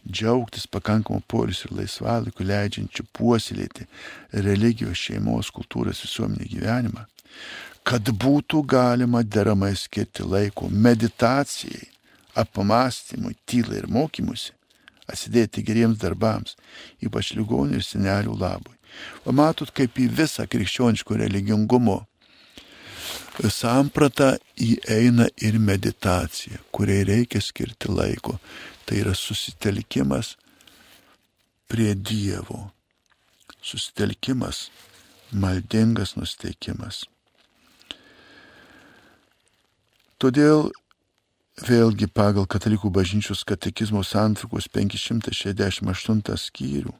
džiaugtis pakankamu polis ir laisvalaikiu leidžiančiu puoselėti religijos šeimos kultūros visuomenį gyvenimą, kad būtų galima deramai skirti laiko meditacijai, apmąstymui, tylai ir mokymusi, atsidėti geriems darbams, ypač ligonių ir senelių labui. O matot, kaip į visą krikščioniško religingumo sampratą įeina ir meditacija, kuriai reikia skirti laiko. Tai yra susitelkimas prie Dievo. Susitelkimas, maldingas nusteikimas. Todėl vėlgi pagal Katalikų bažnyčios katekizmo santrukos 568 skyrių,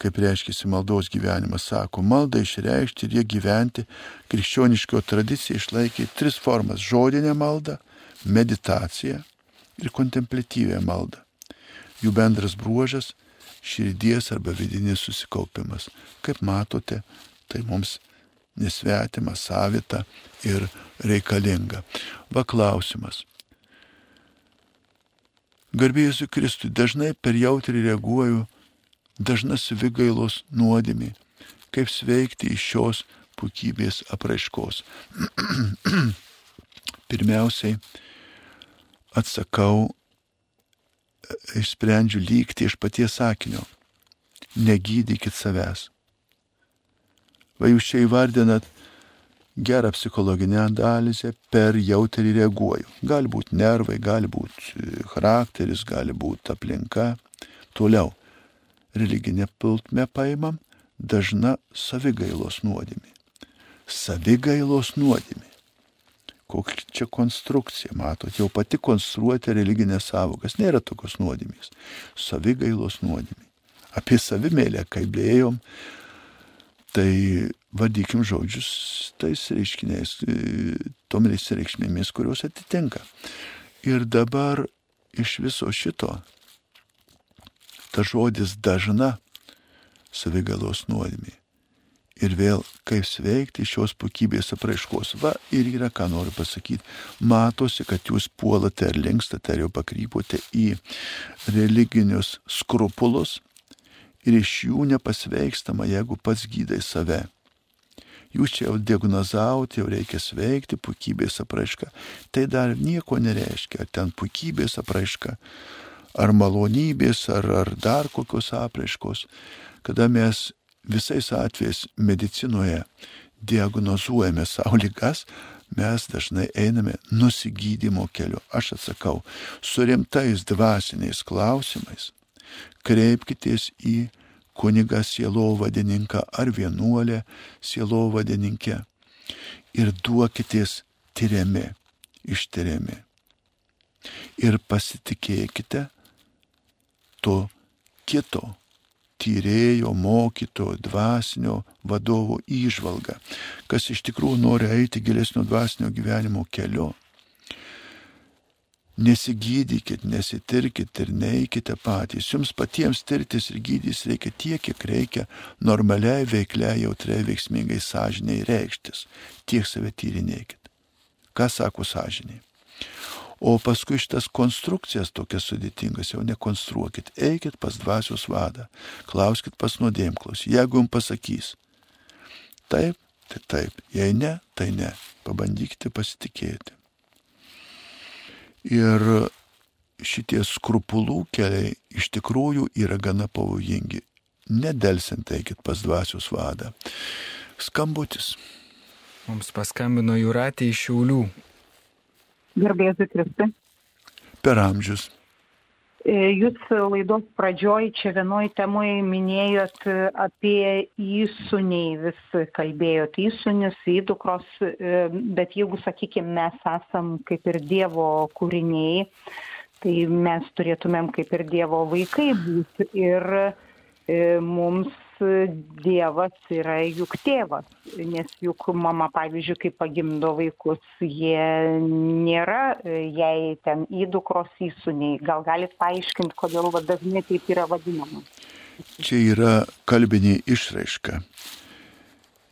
kaip reiškia maldos gyvenimas, sako, maldą išreikšti ir jie gyventi krikščioniškio tradicija išlaikė tris formas - žodinę maldą, meditaciją ir kontemplatyvę maldą. Jų bendras bruožas - širdies arba vidinis susikaupimas. Kaip matote, tai mums nesvetima, savita ir reikalinga. Va klausimas. Garbėjusiu Kristui, dažnai per jautri reaguoju, dažna savigailos nuodėmė, kaip sveikti iš šios puikybės apraiškos. [clears throat] Pirmiausiai atsakau, išsprendžiu lygti iš paties sakinio. Negydykit savęs. Va jūs čia įvardinat gerą psichologinę analizę, per jautriai reaguoju. Gali būti nervai, gali būti e, charakteris, gali būti aplinka. Toliau, religinė piltme paimam dažna savigailos nuodėmė. Savigailos nuodėmė. Kokia čia konstrukcija, matot, jau pati konstruoti religinės savokas, nėra tokios nuodėmės. Savigailos nuodėmė. Apie savimėlę kalbėjom, tai vadykim žodžius tais reiškiniais, e, tomis reikšmėmis, kurios atitinka. Ir dabar iš viso šito ta žodis dažna savigalos nuodėmė. Ir vėl, kaip sveikti šios puikybės apraiškos. Va, ir yra, ką noriu pasakyti. Matosi, kad jūs puolate ar linkstate, ar jau pakrypote į religinius skrupulus ir iš jų nepasveikstama, jeigu pats gydai save jūs čia jau diagnozavote, jau reikia sveikti, puikybės apraiška. Tai dar nieko nereiškia, ten puikybės apraiška, ar malonybės, ar, ar dar kokios apraiškos. Kada mes visais atvejais medicinoje diagnozuojame savo lygas, mes dažnai einame nusigydymo keliu. Aš atsakau, su rimtais dvasiniais klausimais kreipkitės į kunigą sielovadininką ar vienuolę sielovadininkę ir duokitės tyriami, ištyriami. Ir pasitikėkite to kito tyrėjo, mokytojo, dvasinio vadovo įžvalga, kas iš tikrųjų nori eiti gilesnio dvasinio gyvenimo keliu. Nesigydykit, nesitirkit ir neikite patys. Jums patiems tirtis ir gydys reikia tiek, kiek reikia normaliai, veikliai, jautriai, veiksmingai, sąžiniai reikštis. Tiek save tyrinėkit. Ką sako sąžiniai? O paskui šitas konstrukcijas tokias sudėtingas jau nekonstruokit. Eikit pas dvasios vadą, klauskit pas nuodėmklaus. Jeigu jums pasakys, taip, tai taip, jei ne, tai ne. Pabandykite pasitikėti. Ir šitie skrupulų keliai iš tikrųjų yra gana pavojingi. Nedelsint eikit pas dvasios vadą. Skambutis. Mums paskambino Juratė iš Šiaulių. Gerbėsiu Kristui. Per amžius. E, jūs laidos pradžioj čia vienoj temoj minėjot apie įsuniai, vis kalbėjot įsunius, įdukros, e, bet jeigu, sakykime, mes esam kaip ir Dievo kūriniai, tai mes turėtumėm kaip ir Dievo vaikai būti. Ir e, mums Dievas yra juk tėvas, nes juk mama, pavyzdžiui, kai pagimdo vaikus, jie nėra jai ten įdukros įsuniai. Gal galit paaiškinti, kodėl dažnai taip yra vadinama? Čia yra kalbinė išraiška.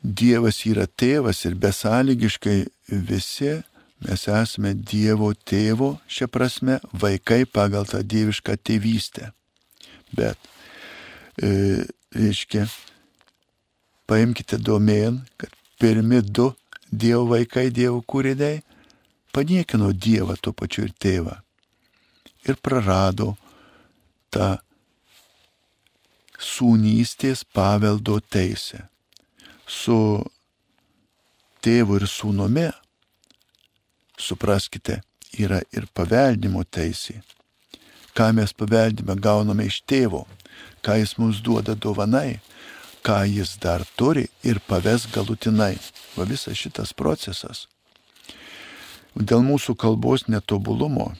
Dievas yra tėvas ir besąlygiškai visi mes esame Dievo tėvo, šia prasme, vaikai pagal tą dievišką tėvystę. Bet e, reiškia, paimkite domėn, kad pirmi du Dievo vaikai, Dievo kūriniai paniekino Dievą tuo pačiu ir tėvą. Ir prarado tą sūnystės paveldo teisę. Su tėvu ir sūnumi, supraskite, yra ir paveldimo teisė. Ką mes paveldime gauname iš tėvo ką jis mums duoda dovanai, ką jis dar turi ir paves galutinai. Va visas šitas procesas. Dėl mūsų kalbos netobulumo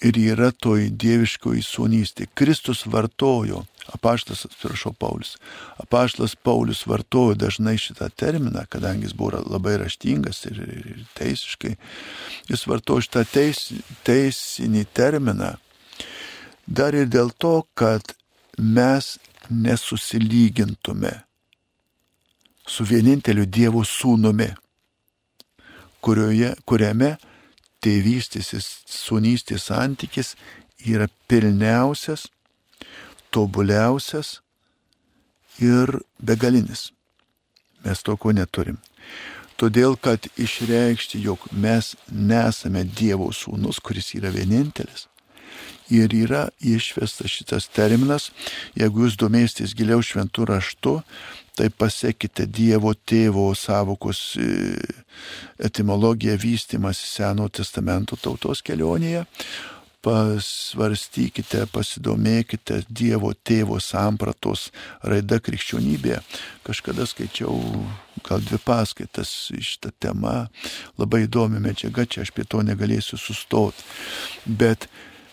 ir yra toj dieviškoji sunystė. Kristus vartojo, apaštas, atsiprašau, Paulius, apaštas Paulius vartojo dažnai šitą terminą, kadangi jis buvo labai raštingas ir, ir, ir teisiškai, jis vartojo šitą teis, teisinį terminą Dar ir dėl to, kad mes nesusilygintume su vieninteliu Dievo sūnumi, kurioje, kuriame tėvystės ir sunystės santykis yra pilniausias, tobuliausias ir begalinis. Mes to ko neturim. Todėl, kad išreikšti, jog mes nesame Dievo sūnus, kuris yra vienintelis, ir yra išvestas šitas terminas. Jeigu jūs domėsitės giliau šventų raštu, tai pasiekite Dievo tėvo savokos e, etimologiją vystimas Seno testamento tautos kelionėje. Pasvarstykite, pasidomėkite Dievo tėvo sampratos raida krikščionybėje. Kažkada skaičiau gal dvi paskaitas iš tą temą, labai įdomi medžiaga, čia aš prie to negalėsiu sustoti. Bet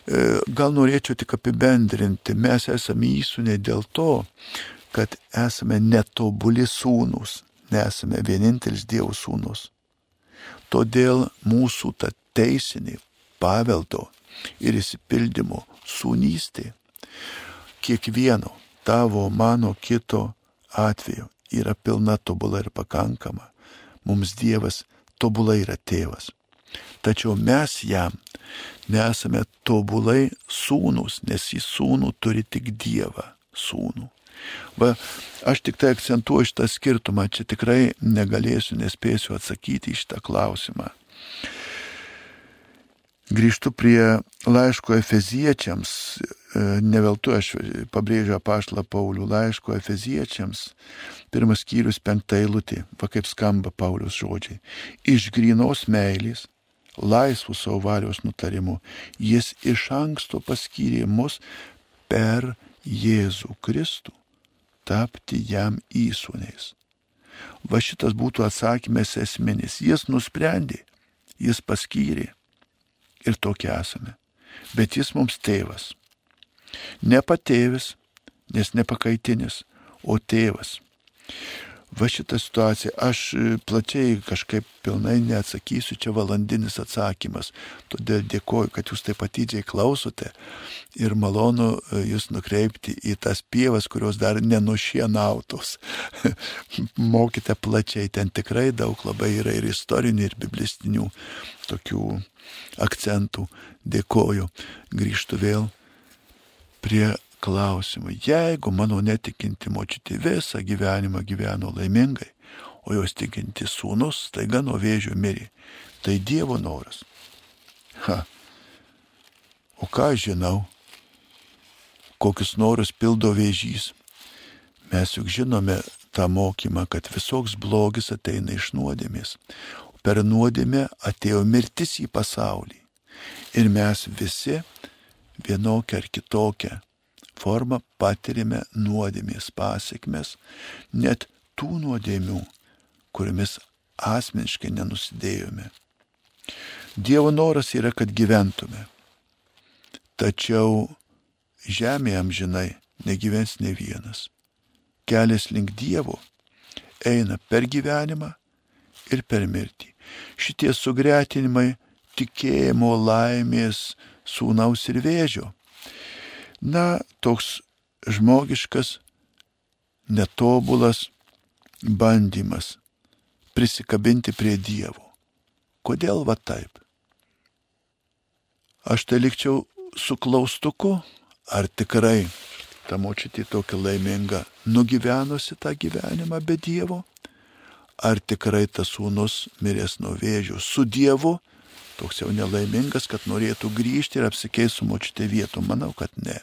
gal norėčiau tik apibendrinti, mes esame įsūniai dėl to, kad esame netobuli sūnus, nesame vienintelis Dievo sūnus. Todėl mūsų ta teisinė paveldo ir įsipildymo sūnystė kiekvieno tavo, mano, kito atveju yra pilna tobula ir pakankama. Mums Dievas tobulai yra tėvas. Tačiau mes jam nesame tobulai sūnus, nes į sūnų turi tik Dievą sūnų. Va, aš tik tai akcentuoju šitą skirtumą, čia tikrai negalėsiu, nespėsiu atsakyti į šitą klausimą. Grįžtu prie laiško Efeziečiams, e, ne veltui aš pabrėžiu apaštlą Paulių laiško Efeziečiams, pirmas skyrius penktą eilutė, va kaip skamba Paulius žodžiai. Iš grinos meilės laisvų savo valios nutarimų. Jis iš anksto paskyrė mus per Jėzų Kristų tapti jam įsūniais. Va šitas būtų atsakymas esminis. Jis nusprendė, jis paskyrė ir tokie esame. Bet jis mums tėvas. Ne patėvis, nes nepakaitinis, o tėvas. Va šitą situaciją aš e, plačiai kažkaip pilnai neatsakysiu, čia valandinis atsakymas. Todėl dėkoju, kad jūs taip atidžiai klausote ir malonu e, jūs nukreipti į tas pievas, kurios dar nenušienautos. [laughs] Mokite plačiai, ten tikrai daug labai yra ir istorinių, ir biblistinių tokių akcentų. Dėkoju. Grįžtu vėl prie klausimą. Jeigu mano netikinti močiutė visą gyvenimą gyveno laimingai, o jos tikinti sūnus staiga nuo vėžio mirė, tai Dievo noras. Ha. O ką žinau, kokius norus pildo vėžys. Mes juk žinome tą mokymą, kad visoks blogis ateina iš nuodėmės. Per nuodėmę atėjo mirtis į pasaulį. Ir mes visi vienokią ar kitokią forma patirime nuodėmės pasiekmes, net tų nuodėmių, kuriamis asmeniškai nenusidėjome. Dievo noras yra, kad gyventume. Tačiau žemėje amžinai negyvens ne vienas. Kelias link Dievo eina per gyvenimą ir per mirtį. Šitie sugretinimai tikėjimo, laimės, sūnaus ir vėžio na, toks žmogiškas, netobulas bandymas prisikabinti prie Dievo. Kodėl va taip? Aš tai likčiau su klaustuku, ar tikrai ta močiutė tokia laiminga nugyvenusi tą gyvenimą be Dievo, ar tikrai tas sūnus miręs nuo vėžių su Dievu toks jau nelaimingas, kad norėtų grįžti ir apsikeisti su močiute vietų. Manau, kad ne.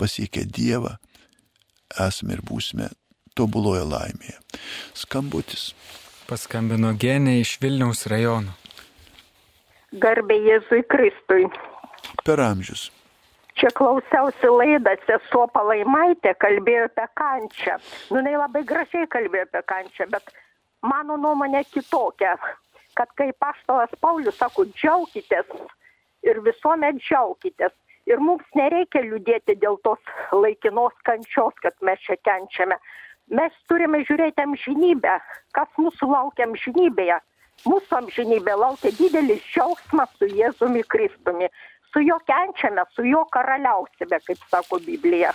Pasiekę Dievą, esame ir būsime tobuloje laimėje. Skambutis. Paskambino genė iš Vilniaus rajono. Garbė Jėzui Kristui. Per amžius. Čia klausiausi laidą, sesuo Palaimaitė kalbėjo apie kančią. Nu, jinai labai gražiai kalbėjo apie kančią, bet mano nuomonė kitokia kad kaip paštolas Paulius sako, džiaukitės ir visuomet džiaukitės. Ir mums nereikia liūdėti dėl tos laikinos kančios, kad mes čia kenčiame. Mes turime žiūrėti amžinybę, kas mūsų laukia amžinybėje. Mūsų amžinybė laukia didelis džiaugsmas su Jėzumi Kristumi. Su juo kenčiame, su juo karaliausime, kaip sako Biblija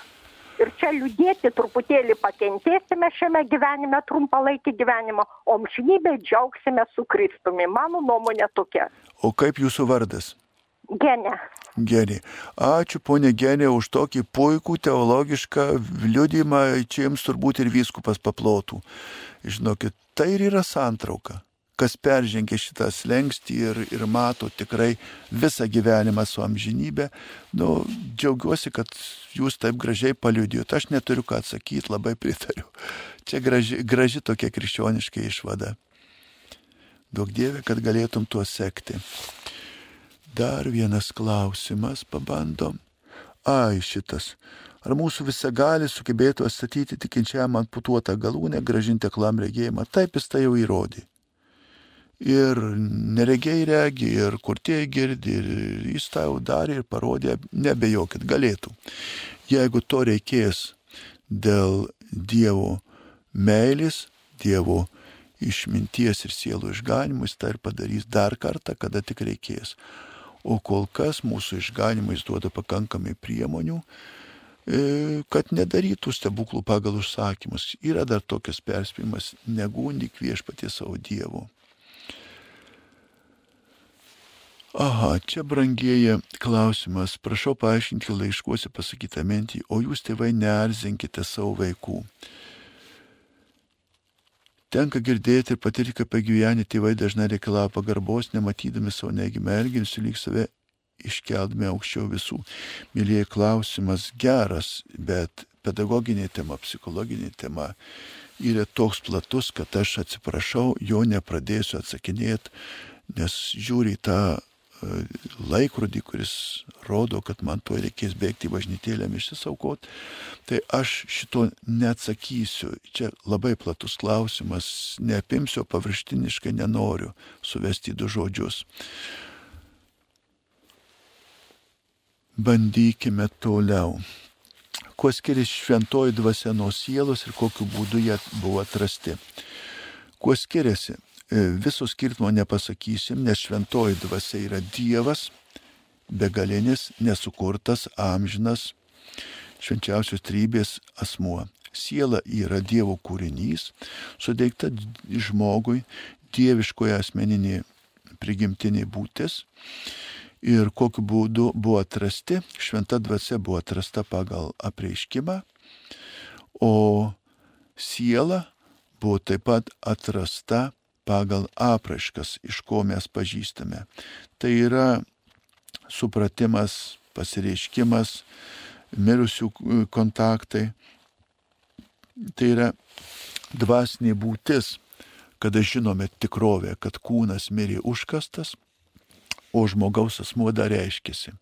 ir čia liūdėti truputėlį pakentėsime šiame gyvenime trumpalaikį gyvenimą, o amžinybė džiaugsime su Kristumi. Mano nuomonė tokia. O kaip jūsų vardas? Genė. Genė. Ačiū ponė Genė už tokį puikų teologišką liudymą, čia jums turbūt ir vyskupas paplotų. Žinokit, tai ir yra santrauka kas peržengia šitą slengstį ir, ir mato tikrai visą gyvenimą su amžinybė, nu, džiaugiuosi, kad jūs taip gražiai paliudijot. Aš neturiu ką atsakyti, labai pritariu. Čia graži, graži tokia krikščioniška išvada. Daug dievė, kad galėtum tuo sekti. Dar vienas klausimas, pabandom. Ai, šitas. Ar mūsų visagalis sugebėtų atstatyti tikinčiam amputuotą galūnę, gražinti klam regėjimą? Taip jis tai jau įrodė ir neregiai regi, ir kurtieji girdi, ir jis tą jau darė ir parodė, nebejokit, galėtų. Jeigu to reikės dėl Dievo meilės, Dievo išminties ir sielų išganimų, jis tą ir padarys dar kartą, kada tik reikės. O kol kas mūsų išganimais duoda pakankamai priemonių, e, kad nedarytų stebuklų pagal užsakymus. Yra dar tokias perspėjimas, negundyk viešpatie savo Dievo. Aha, čia brangieji klausimas. Prašau paaiškinti laiškuose pasakytą mintį, o jūs tėvai nearzinkite savo vaikų. Tenka girdėti ir patirti, kad pagyvenę tėvai dažnai reikalavo pagarbos, nematydami savo negimę elginsiu, lyg save iškeldami aukščiau visų. Mylėjai klausimas geras, bet pedagoginė tema, psichologinė tema yra toks platus, kad aš atsiprašau, jo nepradėsiu atsakinėti, nes žiūri tą laikrodį, kuris rodo, kad man tuo reikės bėgti bažnytėlėm išsisaukot, tai aš šito neatsakysiu. Čia labai platus klausimas, neapimsiu, paviršiniškai nenoriu suvesti du žodžius. Bandykime toliau. kuo skiriasi šventoji dvasia nuo sielos ir kokiu būdu jie buvo atrasti. Kuo skiriasi? E, viso skirtumo nepasakysim, nes šventoji dvasia yra Dievas, begalinis, nesukurtas, amžinas, švenčiausios trybės asmuo. Siela yra Dievo kūrinys, suteikta žmogui dieviškoje asmeninė prigimtinė būtis. Ir kokiu būdu buvo atrasti, šventa dvasia buvo atrasta pagal apreiškimą, o siela buvo taip pat atrasta pagal apraiškas, iš ko mes pažįstame. Tai yra supratimas, pasireiškimas, mirusių kontaktai. Tai yra dvasinė būtis, kada žinome tikrovę, kad kūnas mirė užkastas, o žmogaus asmuo dar reiškėsi.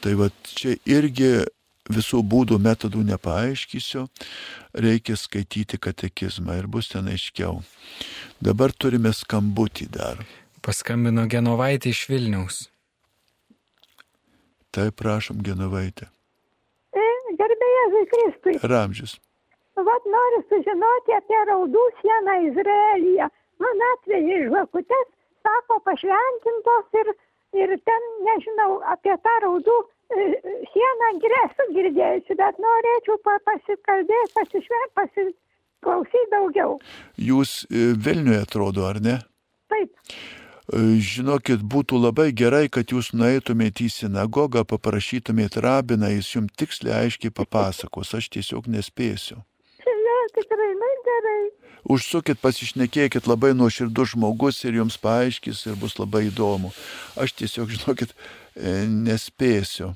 Tai va čia irgi visų būdų metodų nepaaiškysiu, reikia skaityti katekizmą ir bus ten aiškiau. Dabar turime skambutį dar. Paskambino Genovaitė iš Vilniaus. Taip, prašom, Genovaitė. E, Gerbėjai Kristui. Ramžius. Vat noriu sužinoti apie raudų sieną Izraelyje. Man atvežė žvakutes, sako pašventintos ir, ir ten, nežinau, apie tą raudų sieną esu girdėjusi, bet norėčiau pasikalbėti, pasišventi, pasiklausyti daugiau. Jūs e, Vilniuje atrodo, ar ne? Taip. E, žinokit, būtų labai gerai, kad jūs nueitumėte į sinagogą, paprašytumėte rabiną, jis jums tiksliai aiškiai papasakos, aš tiesiog nespėsiu. Ne, tikrai, na gerai. Užsukit, pasišnekėkit labai nuoširdus žmogus ir jums paaiškis ir bus labai įdomu. Aš tiesiog, žinokit, e, nespėsiu.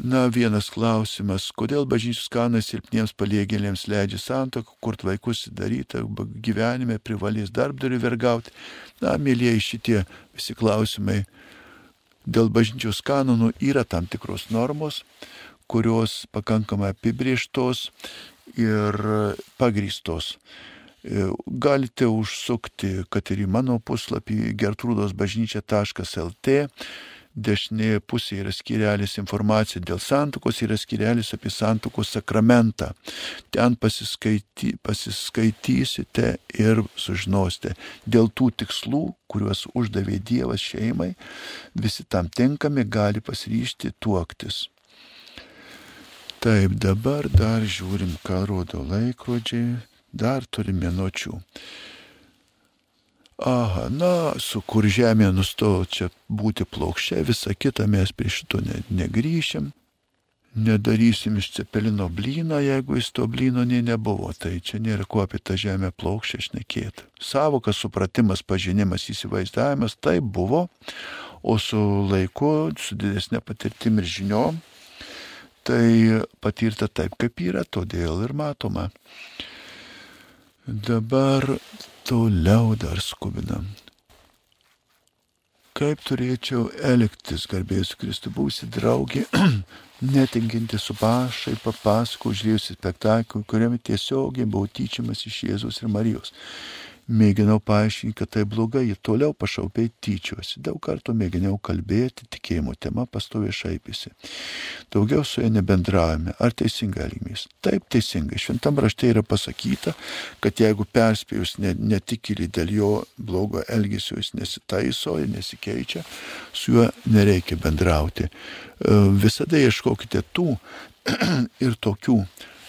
Na, vienas klausimas, kodėl bažnyčios kanas silpniems paliegėlėms leidžia santoką, kur vaikus daryti, gyvenime privalės darbdarių vergauti. Na, mėlyje šitie visi klausimai dėl bažnyčios kanonų yra tam tikros normos, kurios pakankamai apibrieštos ir pagrįstos. Galite užsukti, kad ir į mano puslapį gertrūdosbažnyčia.lt dešinėje pusėje yra skirelis informacija dėl santokos, yra skirelis apie santokos sakramentą. Ten pasiskaity, pasiskaitysite ir sužinosite. Dėl tų tikslų, kuriuos uždavė Dievas šeimai, visi tam tinkami gali pasiryšti tuoktis. Taip, dabar dar žiūrim, ką rodo laikrodžiai, dar turim minučių. Aha, na, su kur žemė nustojo čia būti plokščia, visa kita mes prie šito ne, negryšim. Nedarysim iš cepelino blyną, jeigu jis to blyno nei nebuvo, tai čia nėra ko apie tą žemę plokščią šnekėti. Savokas, supratimas, pažinimas, įsivaizdavimas tai buvo, o su laiku, su didesnė patirtim ir žiniom, tai patirta taip, kaip yra, todėl ir matoma. Dabar toliau dar skubinam. Kaip turėčiau elgtis, garbėjus Kristų, būsi draugė, [clears throat] netinkinti su pašai, papasako, žiūrėjusi spektaklį, kuriame tiesiogiai buvo tyčiamas iš Jėzus ir Marijos. Mėginau paaiškinti, kad tai blogai, ji toliau pašaupiai tyčiuosi. Daug kartų mėginau kalbėti, tikėjimo tema pastoviai šaipėsi. Daugiau su ja nebendravome. Ar teisingai elgimės? Taip, teisingai. Šventam rašte yra pasakyta, kad jeigu perspėjus netikėlį dėl jo blogo elgesio jis nesitaiso ir nesikeičia, su juo nereikia bendrauti. E, visada ieškokite tų [clears throat] ir tokių,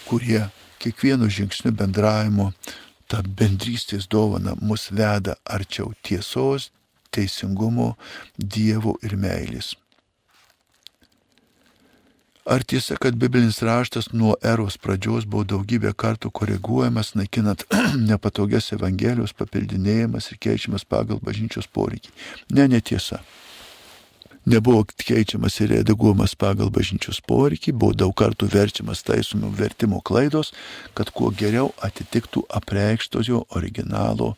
kurie kiekvienu žingsniu bendravimo ta bendrystės dovana mus veda arčiau tiesos, teisingumo, Dievo ir meilės. Ar tiesa, kad biblinis raštas nuo eros pradžios buvo daugybę kartų koreguojamas, naikinant [clears throat] nepatogias evangelijos, papildinėjimas ir keičiamas pagal bažnyčios poreikį? Ne, netiesa nebuvo keičiamas ir redaguojamas pagal bažnyčios poreikį, buvo daug kartų verčiamas taisomų vertimo klaidos, kad kuo geriau atitiktų apreikštos jo originalo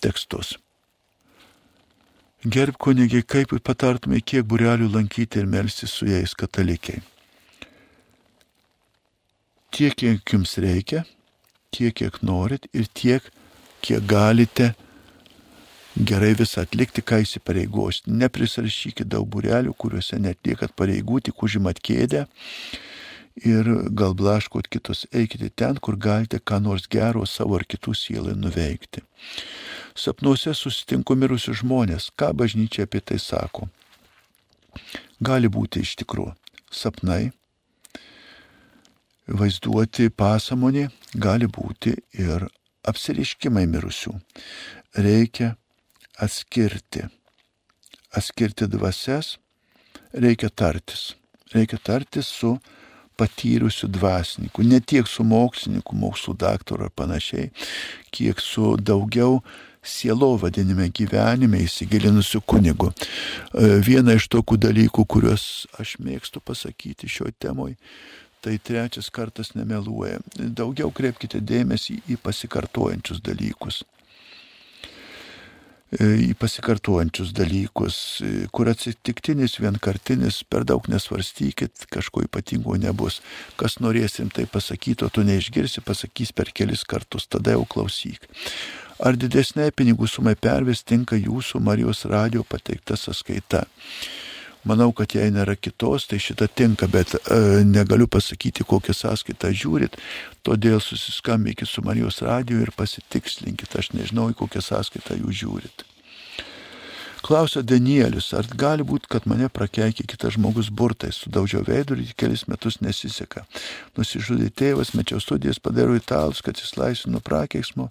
tekstus. Gerb kunigiai, kaip patartumai, kiek burelių lankyti ir melstis su jais katalikiai. Tiek, kiek jums reikia, tiek, kiek norit ir tiek, kiek galite gerai visą atlikti, ką įsipareigosite. Neprisirašykit daug burelių, kuriuose netliekat pareigų, tik užimat kėdę ir gal blaškot kitus, eikite ten, kur galite ką nors gero savo ar kitų sielai nuveikti. Sapnuose susitinku mirusius žmonės, ką bažnyčia apie tai sako. Gali būti iš tikrųjų sapnai, vaizduoti pasamonė, gali būti ir apsiriškimai mirusių. Reikia atskirti, atskirti dvasias, reikia tartis. Reikia tartis su patyrusių dvasininkų, ne tiek su mokslininku, mokslo daktaru ar panašiai, kiek su daugiau sielo vadinime gyvenime įsigilinusiu kunigu. E, viena iš tokių dalykų, kuriuos aš mėgstu pasakyti šio temoj, tai trečias kartas nemeluoja. Daugiau kreipkite dėmesį į pasikartojančius dalykus. Į pasikartuojančius dalykus, kur atsitiktinis, vienkartinis, per daug nesvarstykit, kažko ypatingo nebus. Kas norėsim tai pasakyti, o tu neišgirsi, pasakys per kelis kartus, tada jau klausyk. Ar didesnė pinigų sumai pervis tinka jūsų Marijos radio pateikta sąskaita? Manau, kad jei nėra kitos, tai šita tinka, bet e, negaliu pasakyti, kokią sąskaitą žiūrit, todėl susiskambinkit su Marijos radiju ir pasitikslinkit, aš nežinau, į kokią sąskaitą jūs žiūrit. Klausia Danielius, ar gali būti, kad mane prakeikė kitas žmogus burtais, sudaužiau veidurį, kelis metus nesiseka. Nusižudė tėvas, mečiau studijas, padariau italus, kad jis laisvė nuo prakeiksmo.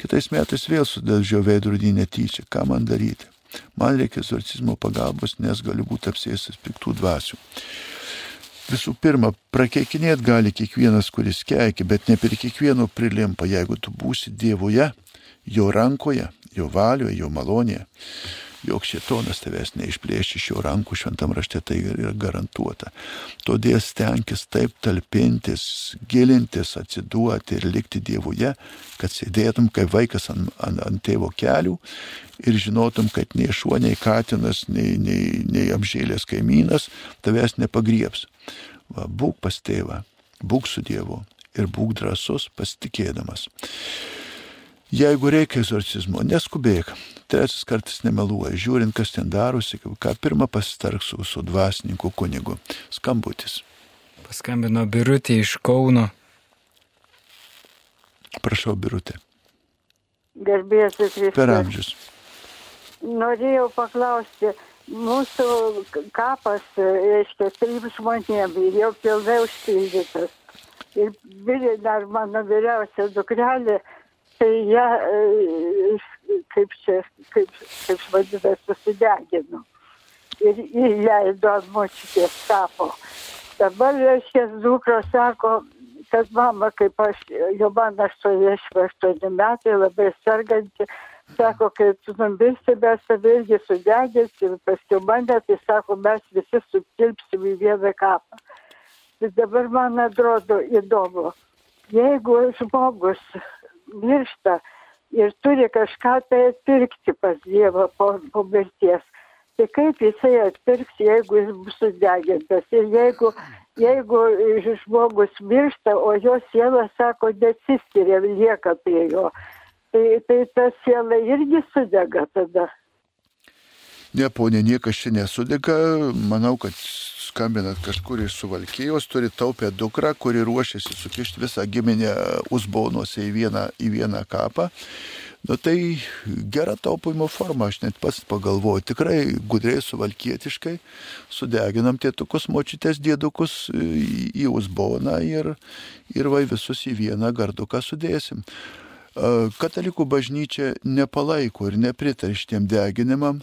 Kitais metais vėl sudaužiau veidurį netyčia. Ką man daryti? Man reikia egzorcizmo pagalbos, nes galiu būti apsėstas piktų dvasių. Visų pirma, prakeikinėt gali kiekvienas, kuris keikia, bet ne per kiekvieno prilimpa, jeigu tu būsi Dievoje, jo rankoje, jo valioje, jo malonėje jog šitonas tavęs neišplėš iš jo rankų šventam rašte, tai yra garantuota. Todėl stenkis taip talpintis, gilintis, atsiduoti ir likti Dievuje, kad sėdėtum kaip vaikas ant, ant, ant tėvo kelių ir žinotum, kad nei šuo, nei katinas, nei, nei, nei apžėlės kaimynas tavęs nepagriebs. Va, būk pas tėvą, būk su Dievu ir būk drąsus pasitikėdamas. Jeigu reikia egzorcizmo, neskubėk. Trečias kartas nemeluoja, žiūrint, kas ten darosi, ką pirmą pasitark su, su dvasininku kunigu. Skambutis. Paskambino Birutė iš Kauno. Prašau, Birutė. Garbėsiu Kristus. Per amžius. Norėjau paklausti, mūsų kapas, reiškia, trim žmonėm ir jau pilnai užpildytas. Ir dar mano vyriausia dukrelė, tai ją, e, kaip čia, kaip, kaip vadinasi, susidegino. Ir įleido ant močiutės kapo. Dabar, reiškia, dukros sako, kad mama, kaip aš, jau man 88 metai, labai serganti, sako, kai tu numirsi, mes tave irgi sudeginsim, paskui mane, tai sako, mes visi sutilpsim į vieną kapą. Tai dabar man atrodo įdomu, jeigu žmogus miršta ir turi kažką tai atpirkti pas Dievą po, po mirties, tai kaip jisai atpirks, jeigu jis bus sudegintas ir jeigu, jeigu žmogus miršta, o jo siela, sako, nesiskiria, lieka prie jo tai, tai ta siela irgi sudega tada. Ne, ponė, niekas čia nesudega. Manau, kad skambinat kažkur iš suvalkėjos, turi taupę dukrą, kuri ruošiasi sukišti visą giminę usbaunuose į vieną, į vieną kapą. Nu tai gera taupimo forma, aš net pats pagalvoju, tikrai gudriai suvalkietiškai sudeginam tėtukus, močiutės dėdukus į, į usbauną ir, ir vai visus į vieną garduką sudėsim. Katalikų bažnyčia nepalaiko ir nepritar šitiem deginimam.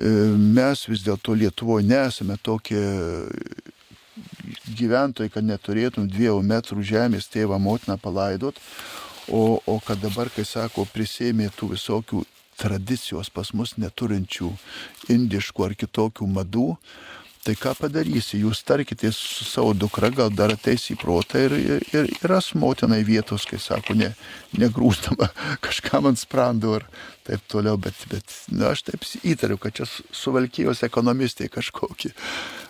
Mes vis dėlto Lietuvoje nesame tokie gyventojai, kad neturėtum dviejų metrų žemės tėvą motiną palaidot, o, o kad dabar, kai sako, prisėmė tų visokių tradicijos pas mus neturinčių indiškų ar kitokių madų, Tai ką padarysi, jūs tarkitės su savo dukra, gal dar ateis į protą ir, ir, ir ras motinai vietos, kai sako, ne, negrūstama [laughs] kažkam ant sprando ir taip toliau, bet, bet na, aš taip įtariu, kad čia suvalkėjos ekonomistai kažkokie.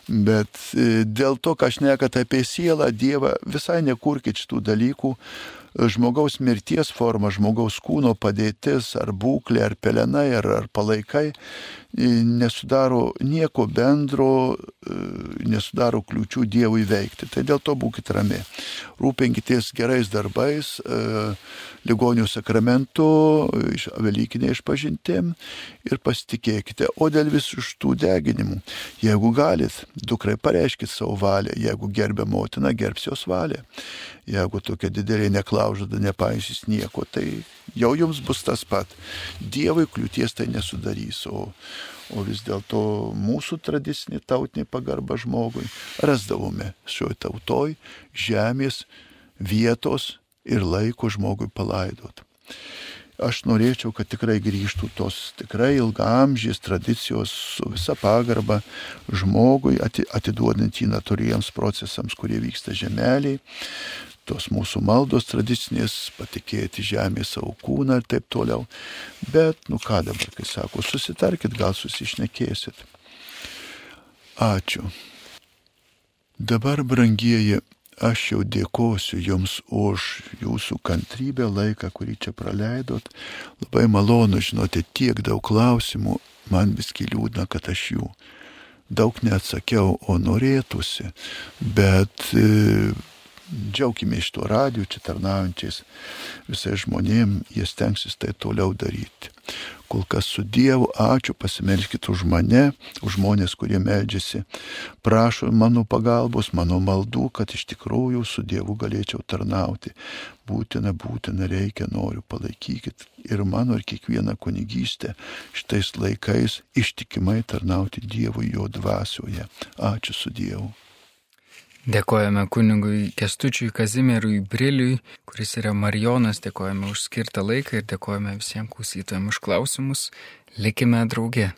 Bet e, dėl to, ką aš nekat apie sielą, Dievą, visai nekurkit šitų dalykų, žmogaus mirties forma, žmogaus kūno padėtis, ar būklė, ar pelenai, ar, ar palaikai nesudaro nieko bendro, nesudaro kliūčių Dievui veikti. Tai dėl to būkite rami. Rūpinkitės gerais darbais, ligonių sakramentu, Velykinė išpažintėm ir pasitikėkite. O dėl visų šitų deginimų, jeigu galit, dukrai pareiškit savo valią, jeigu gerbė motina, gerbs jos valią. Jeigu tokia didelė neklaužada nepaisys nieko, tai jau jums bus tas pat. Dievui kliūties tai nesudarys, o, o vis dėlto mūsų tradicinė tautinė pagarba žmogui rasdavome šioj tautoj žemės, vietos ir laiko žmogui palaidot. Aš norėčiau, kad tikrai grįžtų tos tikrai ilgamžės tradicijos su visa pagarba žmogui, atiduodant jį natūriems procesams, kurie vyksta žemeliai, tos mūsų maldos tradicinės, patikėti žemė savo kūną ir taip toliau. Bet, nu ką dabar, kai sako, susitarkit, gal susišnekėsit. Ačiū. Dabar, brangieji, aš jau dėkosiu Jums už Jūsų kantrybę laiką, kurį čia praleidot. Labai malonu, žinote, tiek daug klausimų, man viski liūdna, kad aš jų daug neatsakiau, o norėtųsi, bet džiaugime iš to radijų čia tarnaujančiais visais žmonėm, jie stengsis tai toliau daryti. Kol kas su Dievu, ačiū, pasimelskite už mane, už žmonės, kurie meldžiasi, prašo mano pagalbos, mano maldų, kad iš tikrųjų su Dievu galėčiau tarnauti. Būtina, būtina, reikia, noriu, palaikykit ir mano ir kiekvieną kunigystę šitais laikais ištikimai tarnauti Dievui jo dvasioje. Ačiū su Dievu. Dėkojame kunigui Kestučiui Kazimierui Briliui, kuris yra Marijonas, dėkojame už skirtą laiką ir dėkojame visiems klausytojams už klausimus. Likime drauge.